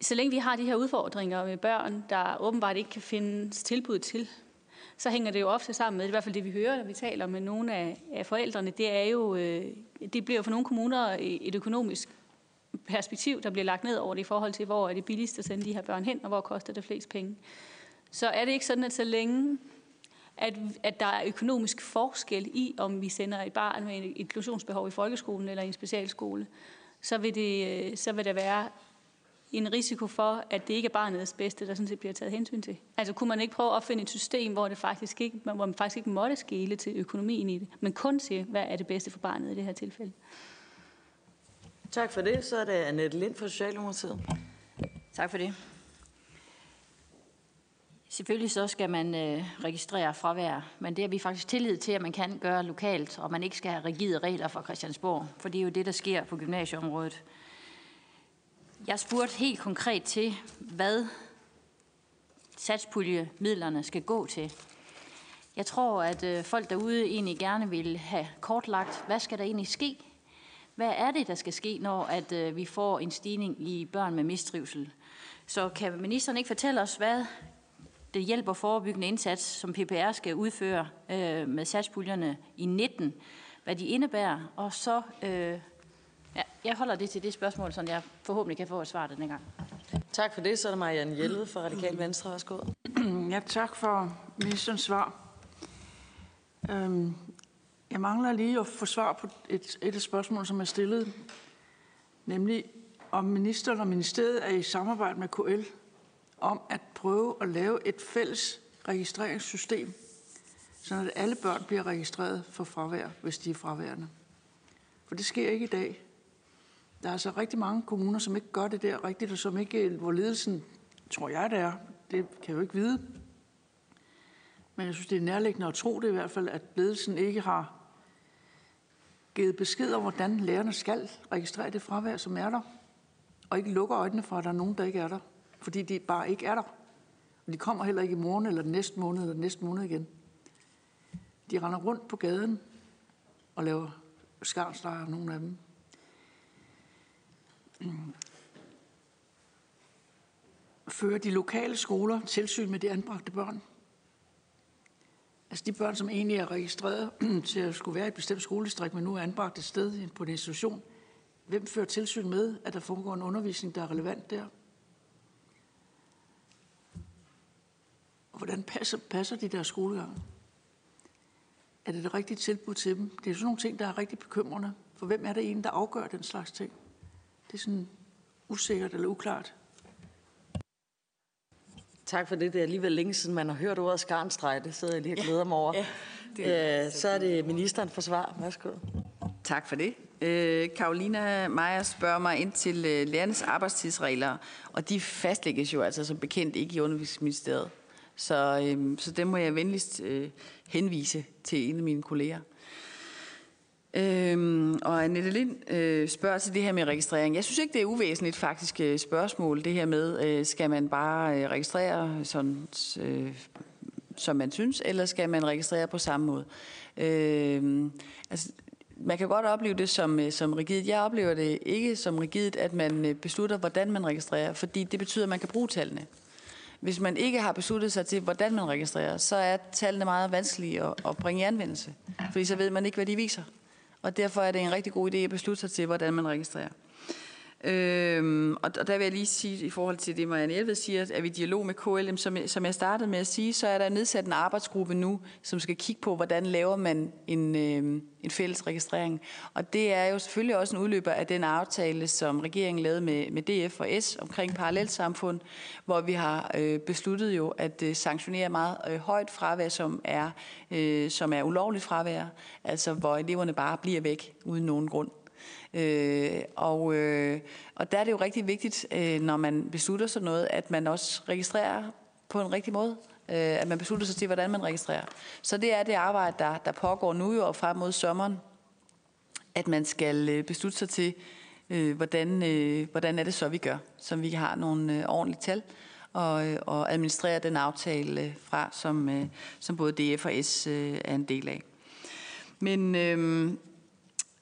så længe vi har de her udfordringer med børn, der åbenbart ikke kan findes tilbud til, så hænger det jo ofte sammen med, i hvert fald det vi hører, når vi taler med nogle af, af forældrene, det er jo, øh, det bliver jo for nogle kommuner et økonomisk perspektiv, der bliver lagt ned over det i forhold til, hvor er det billigst at sende de her børn hen, og hvor koster det flest penge. Så er det ikke sådan, at så længe at, at der er økonomisk forskel i, om vi sender et barn med et inklusionsbehov i folkeskolen eller i en specialskole, så vil, det, øh, så vil der være en risiko for, at det ikke er barnets bedste, der sådan set bliver taget hensyn til. Altså kunne man ikke prøve at opfinde et system, hvor, det faktisk ikke, hvor man faktisk ikke måtte skele til økonomien i det, men kun til, hvad er det bedste for barnet i det her tilfælde. Tak for det. Så er det Annette Lind fra Socialdemokratiet. Tak for det. Selvfølgelig så skal man øh, registrere fravær, men det har vi faktisk tillid til, at man kan gøre lokalt, og man ikke skal have rigide regler fra Christiansborg, for det er jo det, der sker på gymnasieområdet. Jeg spurgte helt konkret til, hvad satspuljemidlerne skal gå til. Jeg tror, at øh, folk derude egentlig gerne vil have kortlagt, hvad skal der egentlig ske? Hvad er det, der skal ske, når at øh, vi får en stigning i børn med mistrivsel? Så kan ministeren ikke fortælle os, hvad det hjælper forebyggende indsats, som PPR skal udføre øh, med satspuljerne i 19, hvad de indebærer, og så øh, jeg holder det til det spørgsmål, så jeg forhåbentlig kan få et svar denne gang. Tak for det. Så er det Marianne Hjelved fra Radikal Venstre. Værsgo. Ja, tak for ministerens svar. Øhm, jeg mangler lige at få svar på et, et af spørgsmålene, som er stillet, nemlig om ministeren og ministeriet er i samarbejde med KL om at prøve at lave et fælles registreringssystem, så at alle børn bliver registreret for fravær, hvis de er fraværende. For det sker ikke i dag. Der er altså rigtig mange kommuner, som ikke gør det der rigtigt, og som ikke, hvor ledelsen, tror jeg det er, det kan jeg jo ikke vide. Men jeg synes, det er nærliggende at tro det i hvert fald, at ledelsen ikke har givet besked om, hvordan lærerne skal registrere det fravær, som er der, og ikke lukker øjnene for, at der er nogen, der ikke er der, fordi de bare ikke er der. Og de kommer heller ikke i morgen, eller næste måned, eller næste måned igen. De render rundt på gaden og laver skarnstreger, nogle af dem. Fører de lokale skoler tilsyn med de anbragte børn? Altså de børn, som egentlig er registreret til at skulle være i et bestemt skoledistrikt, men nu er anbragt et sted på en institution. Hvem fører tilsyn med, at der foregår en undervisning, der er relevant der? Og hvordan passer, passer de der skolegang? Er det det rigtige tilbud til dem? Det er sådan nogle ting, der er rigtig bekymrende. For hvem er det en, der afgør den slags ting? Det er sådan usikkert eller uklart. Tak for det. Det er alligevel længe siden, man har hørt ordet skarnstreg. Det sidder jeg lige og glæder mig over. Ja, det øh, så er det ministeren for svar. Værsgo. Tak for det. Øh, Karolina Meyer spørger mig ind til øh, lærernes arbejdstidsregler, og de fastlægges jo altså som bekendt ikke i undervisningsministeriet. Så, øh, så det må jeg venligst øh, henvise til en af mine kolleger. Øhm, og Annette Lind øh, spørger til det her med registrering. Jeg synes ikke, det er uvæsentligt faktisk øh, spørgsmål, det her med, øh, skal man bare øh, registrere sådan, øh, som man synes, eller skal man registrere på samme måde? Øh, altså, man kan godt opleve det som, øh, som rigidt. Jeg oplever det ikke som rigidt, at man øh, beslutter, hvordan man registrerer, fordi det betyder, at man kan bruge tallene. Hvis man ikke har besluttet sig til, hvordan man registrerer, så er tallene meget vanskelige at, at bringe i anvendelse, fordi så ved man ikke, hvad de viser. Og derfor er det en rigtig god idé at beslutte sig til, hvordan man registrerer. Øhm, og, og der vil jeg lige sige, i forhold til det, Marianne Elved siger, at vi i dialog med KLM, som, som jeg startede med at sige, så er der nedsat en arbejdsgruppe nu, som skal kigge på, hvordan laver man en, øhm, en fælles registrering. Og det er jo selvfølgelig også en udløber af den aftale, som regeringen lavede med, med DF og S omkring parallelsamfund, hvor vi har øh, besluttet jo at øh, sanktionere meget øh, højt fravær, som er, øh, som er ulovligt fravær, altså hvor eleverne bare bliver væk uden nogen grund. Øh, og, øh, og der er det jo rigtig vigtigt, øh, når man beslutter sådan noget, at man også registrerer på en rigtig måde. Øh, at man beslutter sig til, hvordan man registrerer. Så det er det arbejde, der, der pågår nu jo og frem mod sommeren, at man skal øh, beslutte sig til, øh, hvordan, øh, hvordan er det så, vi gør, så vi har nogle øh, ordentlige tal og, øh, og administrere den aftale øh, fra, som, øh, som både DF og S øh, er en del af. Men øh,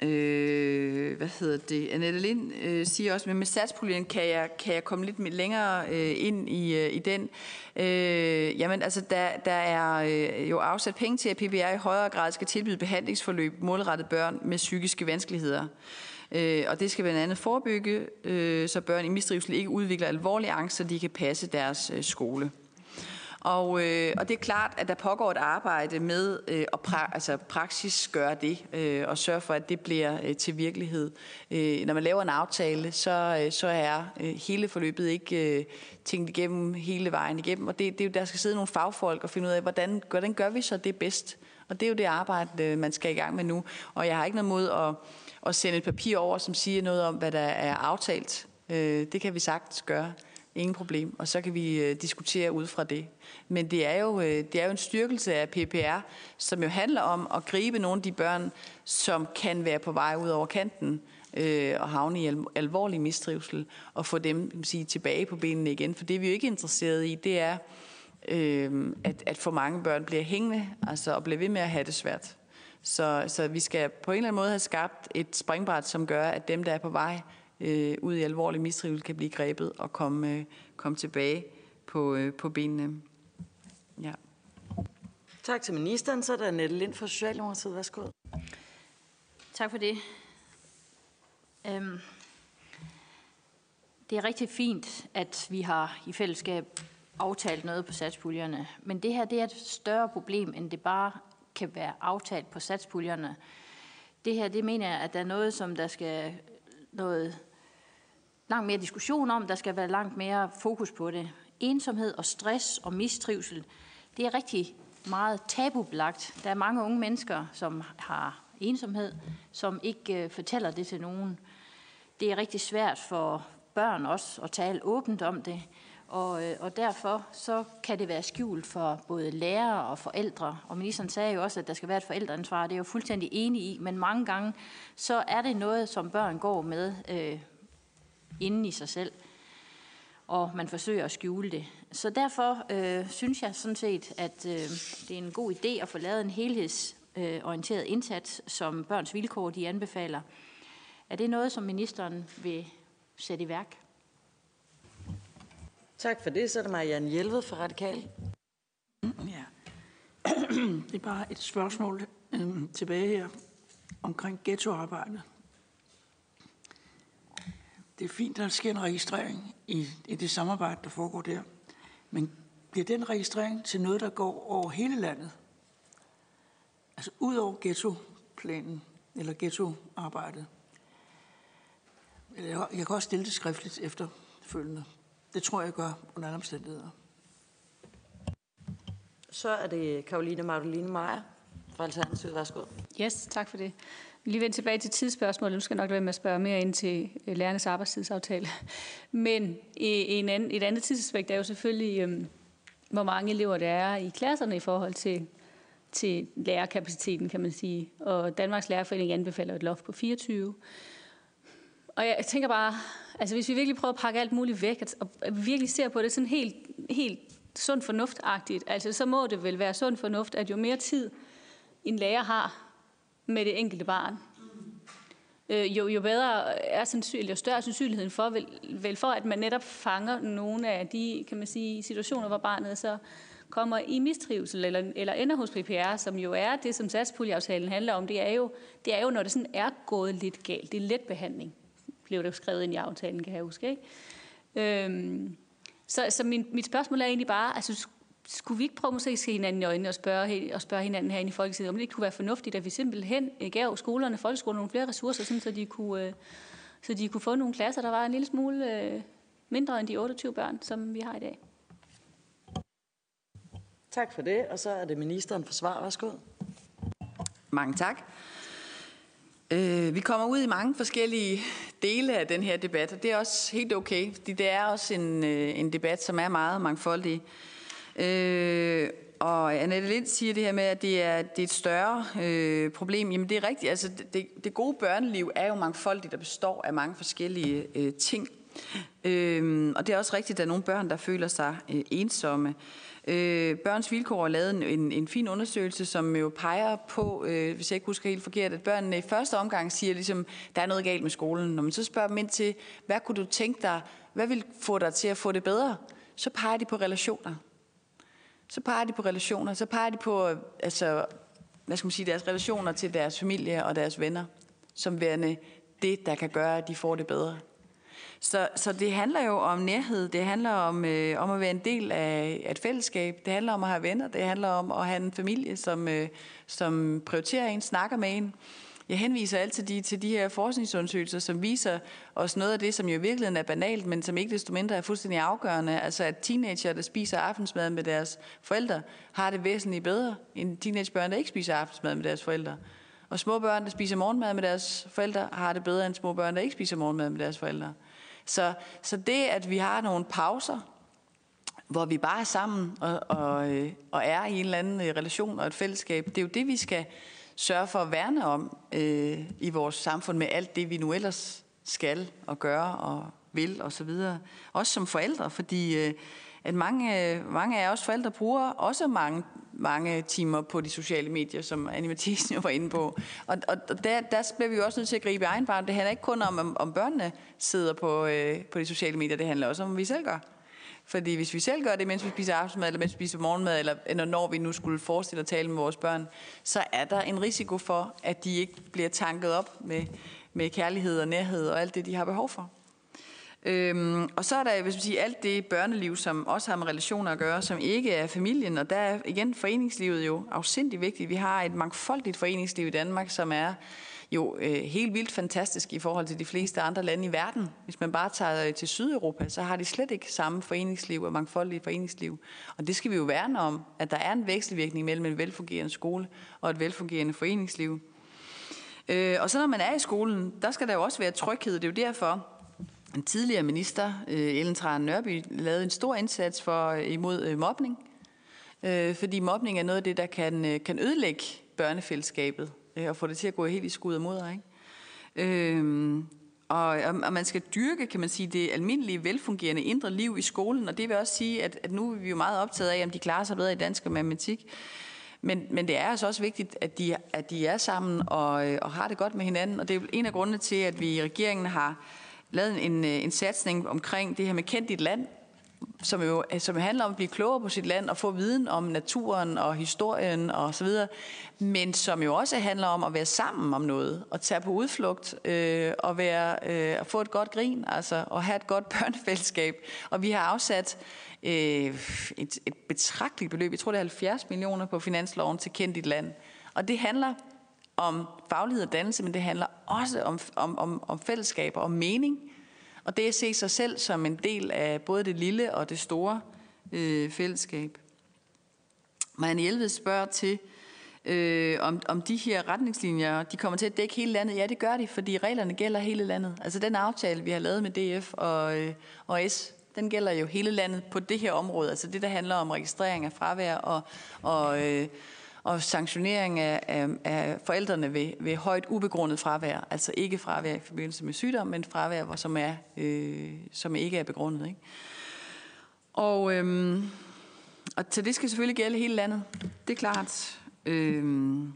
Øh, hvad hedder det? Annette Lind øh, siger også, men med satspuljen kan jeg, kan jeg komme lidt længere øh, ind i, øh, i den. Øh, jamen altså, der, der er øh, jo afsat penge til, at PBR i højere grad skal tilbyde behandlingsforløb målrettet børn med psykiske vanskeligheder. Øh, og det skal blandt andet forebygge, øh, så børn i mistrivsel ikke udvikler alvorlige angst, så de kan passe deres øh, skole. Og, øh, og det er klart, at der pågår et arbejde med øh, at pra- altså praksis gøre det, øh, og sørge for, at det bliver øh, til virkelighed. Øh, når man laver en aftale, så, øh, så er øh, hele forløbet ikke øh, tænkt igennem hele vejen igennem, og det, det er jo, der skal sidde nogle fagfolk og finde ud af, hvordan, hvordan gør vi så det bedst? Og det er jo det arbejde, øh, man skal i gang med nu. Og jeg har ikke noget mod at, at sende et papir over, som siger noget om, hvad der er aftalt. Øh, det kan vi sagtens gøre. Ingen problem. Og så kan vi øh, diskutere ud fra det. Men det er, jo, øh, det er jo en styrkelse af PPR, som jo handler om at gribe nogle af de børn, som kan være på vej ud over kanten øh, og havne i al- alvorlig mistrivsel, og få dem kan sige, tilbage på benene igen. For det vi jo ikke er interesseret i, det er, øh, at, at for mange børn bliver hængende, altså og bliver ved med at have det svært. Så, så vi skal på en eller anden måde have skabt et springbræt, som gør, at dem, der er på vej øh, ud i alvorlig mistrivsel, kan blive grebet og komme, øh, komme tilbage på, øh, på benene. Ja. Tak til ministeren. Så er der Nette Lind fra Socialdemokratiet. Værsgo. Tak for det. Øhm, det er rigtig fint, at vi har i fællesskab aftalt noget på satspuljerne. Men det her det er et større problem, end det bare kan være aftalt på satspuljerne. Det her, det mener jeg, at der er noget, som der skal noget langt mere diskussion om. Der skal være langt mere fokus på det. Ensomhed og stress og mistrivsel, det er rigtig meget tabubelagt. Der er mange unge mennesker, som har ensomhed, som ikke øh, fortæller det til nogen. Det er rigtig svært for børn også at tale åbent om det, og, øh, og derfor så kan det være skjult for både lærere og forældre. Og ministeren sagde jo også, at der skal være et forældreansvar. Det er jeg jo fuldstændig enig i, men mange gange så er det noget, som børn går med øh, inden i sig selv, og man forsøger at skjule det. Så derfor øh, synes jeg sådan set, at øh, det er en god idé at få lavet en helhedsorienteret indsats, som Børns Vilkår de anbefaler. Er det noget, som ministeren vil sætte i værk? Tak for det. Så er det Marianne Hjelved fra Radikal. Ja. Det er bare et spørgsmål øh, tilbage her omkring ghettoarbejdet. Det er fint, at der sker en registrering i, i det samarbejde, der foregår der. Men bliver den registrering til noget, der går over hele landet? Altså ud over ghettoplanen eller ghettoarbejdet? Jeg kan også stille det skriftligt efterfølgende. Det tror jeg, jeg gør under alle omstændigheder. Så er det Karoline Magdalene Meyer fra Alternativet. Værsgo. Yes, tak for det. Lige vende tilbage til tidsspørgsmålet. Nu skal jeg nok være med at spørge mere ind til øh, lærernes arbejdstidsaftale. Men øh, en anden, et andet tidsaspekt er jo selvfølgelig, øhm, hvor mange elever der er i klasserne i forhold til, til lærerkapaciteten, kan man sige. Og Danmarks Lærerforening anbefaler et loft på 24. Og jeg tænker bare, altså hvis vi virkelig prøver at pakke alt muligt væk, og virkelig ser på det sådan helt, helt sund fornuftagtigt, altså så må det vel være sund fornuft, at jo mere tid en lærer har med det enkelte barn, øh, jo, jo bedre er sandsynligheden, jo større sandsynligheden for, vel, vel for, at man netop fanger nogle af de kan man sige, situationer, hvor barnet så kommer i mistrivsel eller, eller ender hos PPR, som jo er det, som satspuljeaftalen handler om. Det er, jo, det er jo, når det sådan er gået lidt galt. Det er let behandling, blev det skrevet ind i aftalen, kan jeg huske. Ikke? Øhm, så, så min, mit spørgsmål er egentlig bare, altså, skulle vi ikke prøve måske at se hinanden i øjnene og spørge, og spørge hinanden herinde i Folketinget, om det ikke kunne være fornuftigt, at vi simpelthen øh, gav skolerne, folkeskolerne nogle flere ressourcer, sådan, så, de kunne, øh, så de kunne få nogle klasser, der var en lille smule øh, mindre end de 28 børn, som vi har i dag. Tak for det, og så er det ministeren for svar. Værsgo. Mange tak. Øh, vi kommer ud i mange forskellige dele af den her debat, og det er også helt okay, fordi det er også en, en debat, som er meget mangfoldig. Øh, og Annette Lind siger det her med, at det er, det er et større øh, problem. Jamen det er rigtigt. Altså, det, det gode børneliv er jo mangfoldigt der består af mange forskellige øh, ting. Øh, og det er også rigtigt, at der er nogle børn, der føler sig øh, ensomme. Øh, Børns Vilkår har lavet en, en, en fin undersøgelse, som jo peger på, øh, hvis jeg ikke husker helt forkert, at børnene i første omgang siger, ligesom, der er noget galt med skolen. Når man så spørger dem ind til, hvad kunne du tænke dig, hvad vil få dig til at få det bedre, så peger de på relationer så peger de på relationer, så peger de på, øh, altså, hvad skal man sige, deres relationer til deres familie og deres venner, som værende det, der kan gøre, at de får det bedre. Så, så det handler jo om nærhed, det handler om, øh, om at være en del af et fællesskab, det handler om at have venner, det handler om at have en familie, som, øh, som prioriterer en, snakker med en. Jeg henviser altid de, til de her forskningsundersøgelser, som viser os noget af det, som jo i virkeligheden er banalt, men som ikke desto mindre er fuldstændig afgørende. Altså at teenager, der spiser aftensmad med deres forældre, har det væsentligt bedre end teenagebørn, der ikke spiser aftensmad med deres forældre. Og små børn, der spiser morgenmad med deres forældre, har det bedre end små børn, der ikke spiser morgenmad med deres forældre. Så, så det, at vi har nogle pauser, hvor vi bare er sammen og, og, øh, og er i en eller anden øh, relation og et fællesskab, det er jo det, vi skal sørge for at værne om øh, i vores samfund med alt det, vi nu ellers skal og gøre og vil og så videre. Også som forældre, fordi øh, at mange, øh, mange af os forældre bruger også mange, mange timer på de sociale medier, som Annie Mathisen jo var inde på. Og, og der, der bliver vi jo også nødt til at gribe i egen barn. Det handler ikke kun om, om, om børnene sidder på, øh, på de sociale medier, det handler også om, om vi selv gør. Fordi hvis vi selv gør det, mens vi spiser aftensmad, eller mens vi spiser morgenmad, eller, når vi nu skulle forestille at tale med vores børn, så er der en risiko for, at de ikke bliver tanket op med, med kærlighed og nærhed og alt det, de har behov for. Øhm, og så er der hvis man siger, alt det børneliv, som også har med relationer at gøre, som ikke er familien. Og der er igen foreningslivet jo afsindig vigtigt. Vi har et mangfoldigt foreningsliv i Danmark, som er jo øh, helt vildt fantastisk i forhold til de fleste andre lande i verden. Hvis man bare tager øh, til Sydeuropa, så har de slet ikke samme foreningsliv og mangfoldige foreningsliv. Og det skal vi jo værne om, at der er en vekselvirkning mellem en velfungerende skole og et velfungerende foreningsliv. Øh, og så når man er i skolen, der skal der jo også være tryghed. Det er jo derfor, en tidligere minister, øh, Ellen Tran Nørby, lavede en stor indsats for øh, imod øh, mobning. Øh, fordi mobning er noget af det, der kan, øh, kan ødelægge børnefællesskabet Øh, og få det til at gå helt i skud og moder. Ikke? Øhm, og, og man skal dyrke, kan man sige, det almindelige, velfungerende indre liv i skolen, og det vil også sige, at, at nu er vi jo meget optaget af, om de klarer sig bedre i dansk og matematik. Men, men det er altså også vigtigt, at de, at de er sammen og, øh, og har det godt med hinanden, og det er en af grundene til, at vi i regeringen har lavet en, øh, en satsning omkring det her med kendt dit land, som jo øh, som handler om at blive klogere på sit land og få viden om naturen og historien og så videre, men som jo også handler om at være sammen om noget og tage på udflugt øh, og være øh, at få et godt grin, altså og have et godt børnefællesskab. Og vi har afsat øh, et, et betragteligt beløb, jeg tror det er 70 millioner på finansloven til kendt dit land. Og det handler om faglighed og dannelse, men det handler også om, om, om, om fællesskab og mening. Og det at se sig selv som en del af både det lille og det store øh, fællesskab. Marianne Hjelved spørger til, øh, om, om de her retningslinjer, de kommer til at dække hele landet. Ja, det gør de, fordi reglerne gælder hele landet. Altså den aftale, vi har lavet med DF og, øh, og S, den gælder jo hele landet på det her område. Altså det, der handler om registrering af fravær og, og øh, og sanktionering af, af, af forældrene ved, ved højt ubegrundet fravær. Altså ikke fravær i forbindelse med sygdom, men fravær, hvor, som, er, øh, som ikke er begrundet. Ikke? Og, øhm, og til det skal selvfølgelig gælde hele landet. Det er klart. Øhm,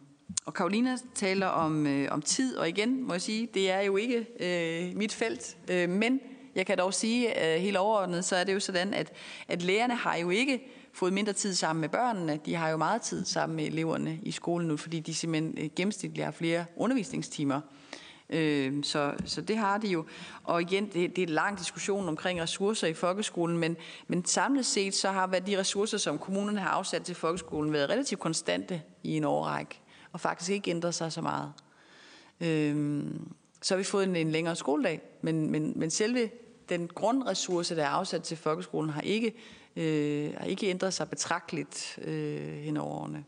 og Karolina taler om, øh, om tid, og igen må jeg sige, det er jo ikke øh, mit felt, øh, men jeg kan dog sige øh, helt overordnet, så er det jo sådan, at, at lærerne har jo ikke fået mindre tid sammen med børnene. De har jo meget tid sammen med eleverne i skolen nu, fordi de simpelthen øh, gennemsnitligt har flere undervisningstimer. Øh, så, så det har de jo. Og igen, det, det er en lang diskussion omkring ressourcer i folkeskolen, men, men samlet set så har de ressourcer, som kommunerne har afsat til folkeskolen, været relativt konstante i en årrække, og faktisk ikke ændret sig så meget. Øh, så har vi fået en, en længere skoledag, men, men, men selve den grundressource, der er afsat til folkeskolen, har ikke øh, har ikke ændret sig betragteligt øh, hen over årene.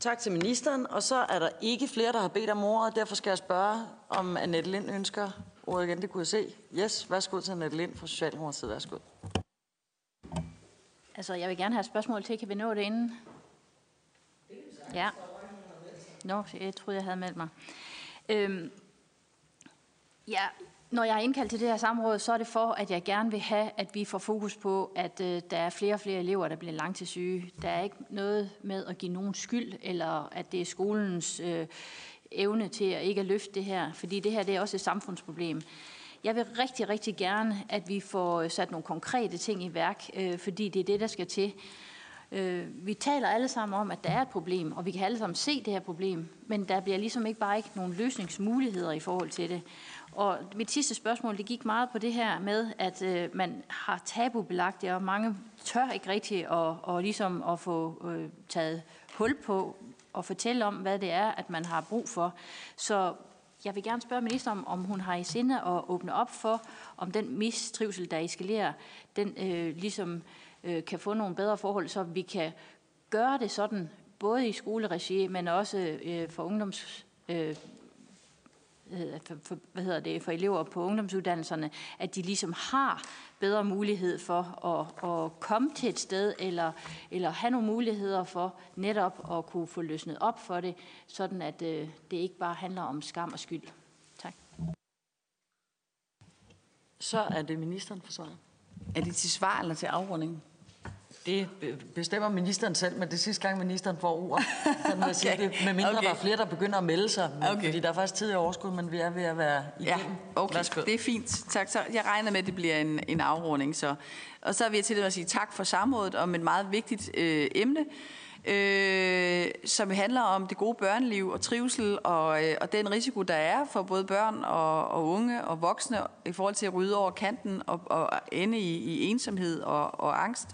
Tak til ministeren, og så er der ikke flere, der har bedt om ordet. Derfor skal jeg spørge, om Annette Lind ønsker ordet igen. Det kunne jeg se. Yes, værsgo til Annette Lind fra Socialdemokratiet. Værsgo. Altså, jeg vil gerne have et spørgsmål til. Kan vi nå det inden? Ja. Nå, jeg troede, jeg havde meldt mig. Øhm, ja, når jeg er indkaldt til det her samråd, så er det for, at jeg gerne vil have, at vi får fokus på, at øh, der er flere og flere elever, der bliver langtidssyge. Der er ikke noget med at give nogen skyld, eller at det er skolens øh, evne til at ikke at løfte det her, fordi det her det er også et samfundsproblem. Jeg vil rigtig, rigtig gerne, at vi får øh, sat nogle konkrete ting i værk, øh, fordi det er det, der skal til. Øh, vi taler alle sammen om, at der er et problem, og vi kan alle sammen se det her problem, men der bliver ligesom ikke bare ikke nogen løsningsmuligheder i forhold til det. Og mit sidste spørgsmål, det gik meget på det her med, at øh, man har tabubelagt det, og mange tør ikke rigtigt at, og ligesom at få øh, taget hul på og fortælle om, hvad det er, at man har brug for. Så jeg vil gerne spørge ministeren, om hun har i sinde at åbne op for, om den mistrivsel, der eskalerer, den øh, ligesom øh, kan få nogle bedre forhold, så vi kan gøre det sådan, både i skoleregi, men også øh, for ungdoms øh, for, for, hvad hedder det, for elever på ungdomsuddannelserne, at de ligesom har bedre mulighed for at, at komme til et sted, eller, eller have nogle muligheder for netop at kunne få løsnet op for det, sådan at øh, det ikke bare handler om skam og skyld. Tak. Så er det ministeren for svaret. Er det til svar eller til afrunding? Det bestemmer ministeren selv, men det sidste gang, ministeren får ord. Sådan okay. sige det. Med mindre okay. der er flere, der begynder at melde sig. Men, okay. Fordi der er faktisk tid i overskud, men vi er ved at være igennem. Ja, okay. Værsgo. Det er fint. Tak. Så jeg regner med, at det bliver en, en afrunding. Så. Og så vil jeg til at sige tak for samrådet om et meget vigtigt øh, emne øh, som handler om det gode børneliv og trivsel og, øh, og den risiko, der er for både børn og, og unge og voksne i forhold til at rydde over kanten og, og ende i, i ensomhed og, og angst.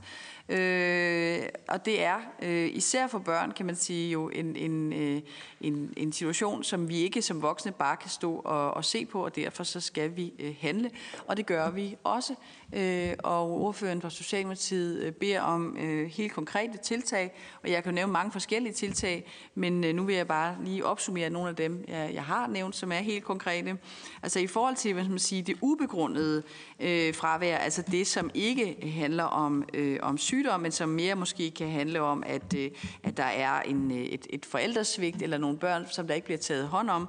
Øh, og det er øh, især for børn, kan man sige, jo en, en, øh, en, en situation, som vi ikke som voksne bare kan stå og, og se på, og derfor så skal vi øh, handle, og det gør vi også. Øh, og ordføreren fra Socialdemokratiet øh, beder om øh, helt konkrete tiltag, og jeg kan nævne mange forskellige tiltag, men øh, nu vil jeg bare lige opsummere nogle af dem, jeg, jeg har nævnt, som er helt konkrete. Altså i forhold til, hvad skal man sige, det ubegrundede øh, fravær, altså det, som ikke handler om, øh, om sygdom, men som mere måske kan handle om, at, øh, at der er en, øh, et, et forældresvigt eller nogle børn, som der ikke bliver taget hånd om.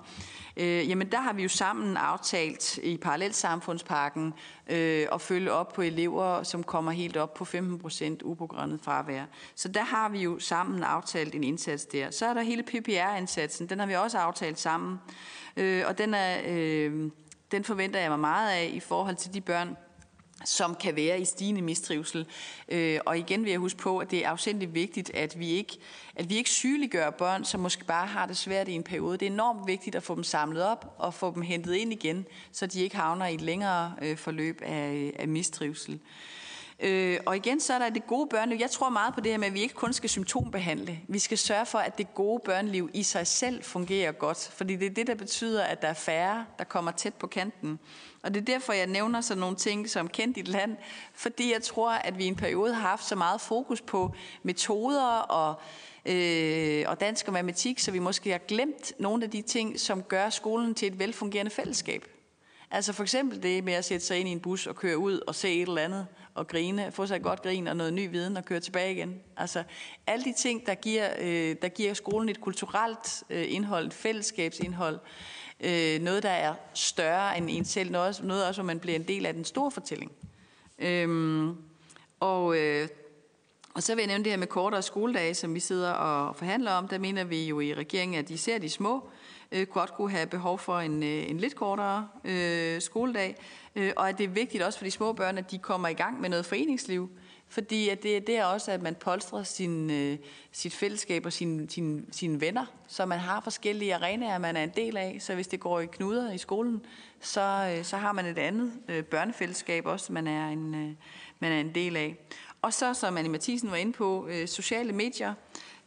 Øh, jamen der har vi jo sammen aftalt i Parallelsamfundsparken øh, at følge op på elever, som kommer helt op på 15 procent uprogrammet fravær. Så der har vi jo sammen aftalt en indsats der. Så er der hele PPR-indsatsen, den har vi også aftalt sammen. Øh, og den, er, øh, den forventer jeg mig meget af i forhold til de børn, som kan være i stigende mistrivsel. Øh, og igen vil jeg huske på, at det er afsindigt vigtigt, at vi ikke, at vi ikke sygeliggør børn, som måske bare har det svært i en periode. Det er enormt vigtigt at få dem samlet op og få dem hentet ind igen, så de ikke havner i et længere øh, forløb af, af mistrivsel. Øh, Øh, og igen, så er der det gode børneliv. Jeg tror meget på det her med, at vi ikke kun skal symptombehandle. Vi skal sørge for, at det gode børneliv i sig selv fungerer godt. Fordi det er det, der betyder, at der er færre, der kommer tæt på kanten. Og det er derfor, jeg nævner sådan nogle ting som kendt dit land. Fordi jeg tror, at vi i en periode har haft så meget fokus på metoder og øh, og dansk og matematik, så vi måske har glemt nogle af de ting, som gør skolen til et velfungerende fællesskab. Altså for eksempel det med at sætte sig ind i en bus og køre ud og se et eller andet og grine, få sig et godt grin og noget ny viden og køre tilbage igen. Altså alle de ting, der giver, øh, der giver skolen et kulturelt øh, indhold, et fællesskabsindhold, øh, noget, der er større end en selv, noget, noget også, hvor man bliver en del af den store fortælling. Øhm, og, øh, og så vil jeg nævne det her med kortere skoledage, som vi sidder og forhandler om. Der mener vi jo i regeringen, at især de små øh, Øh, godt kunne have behov for en, øh, en lidt kortere øh, skoledag, øh, og at det er vigtigt også for de små børn, at de kommer i gang med noget foreningsliv, fordi at det, det er også, at man polstrer sin, øh, sit fællesskab og sine sin, sin venner, så man har forskellige arenaer, man er en del af. Så hvis det går i knuder i skolen, så, øh, så har man et andet øh, børnefællesskab også, man er, en, øh, man er en del af. Og så, som Anne Mathisen var inde på, øh, sociale medier.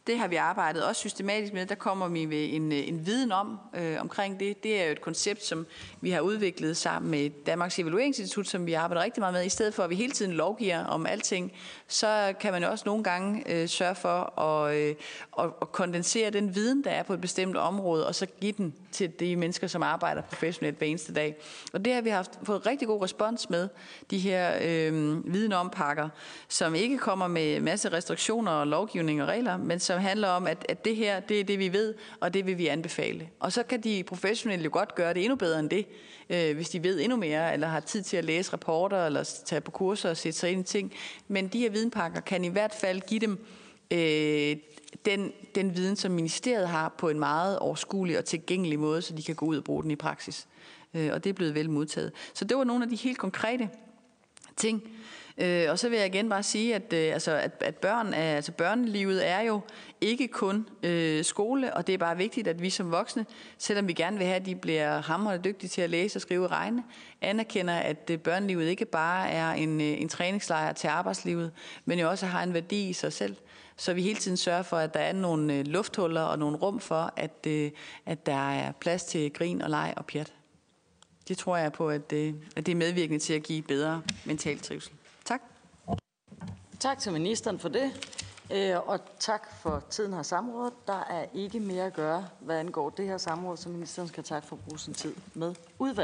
Det har vi arbejdet også systematisk med. Der kommer vi med en, en viden om øh, omkring det. Det er jo et koncept, som vi har udviklet sammen med Danmarks Evalueringsinstitut, som vi arbejder rigtig meget med. I stedet for, at vi hele tiden lovgiver om alting, så kan man også nogle gange øh, sørge for at, øh, at, at kondensere den viden, der er på et bestemt område, og så give den til de mennesker, som arbejder professionelt hver eneste dag. Og det har vi haft fået rigtig god respons med, de her øh, viden om pakker, som ikke kommer med masse restriktioner og lovgivning og regler, men som handler om, at, at det her, det er det, vi ved, og det vil vi anbefale. Og så kan de professionelle jo godt gøre det endnu bedre end det, øh, hvis de ved endnu mere, eller har tid til at læse rapporter, eller tage på kurser og sætte sig ind i ting. Men de her videnpakker kan i hvert fald give dem øh, den, den viden, som ministeriet har på en meget overskuelig og tilgængelig måde, så de kan gå ud og bruge den i praksis. Øh, og det er blevet vel modtaget. Så det var nogle af de helt konkrete ting. Øh, og så vil jeg igen bare sige, at, øh, altså, at, at børn er, altså børnelivet er jo ikke kun øh, skole, og det er bare vigtigt, at vi som voksne, selvom vi gerne vil have, at de bliver hammerende dygtige til at læse og skrive og regne, anerkender, at øh, børnelivet ikke bare er en, øh, en træningslejr til arbejdslivet, men jo også har en værdi i sig selv. Så vi hele tiden sørger for, at der er nogle øh, lufthuller og nogle rum for, at, øh, at der er plads til grin og leg og pjat. Det tror jeg på, at, øh, at det er medvirkende til at give bedre mental trivsel. Tak. Til ministeren for det. Øh, og tak for tiden her samrådet. Der er ikke mere at gøre, hvad angår det her samråd, så ministeren skal tak for at bruge sin tid med udvalg.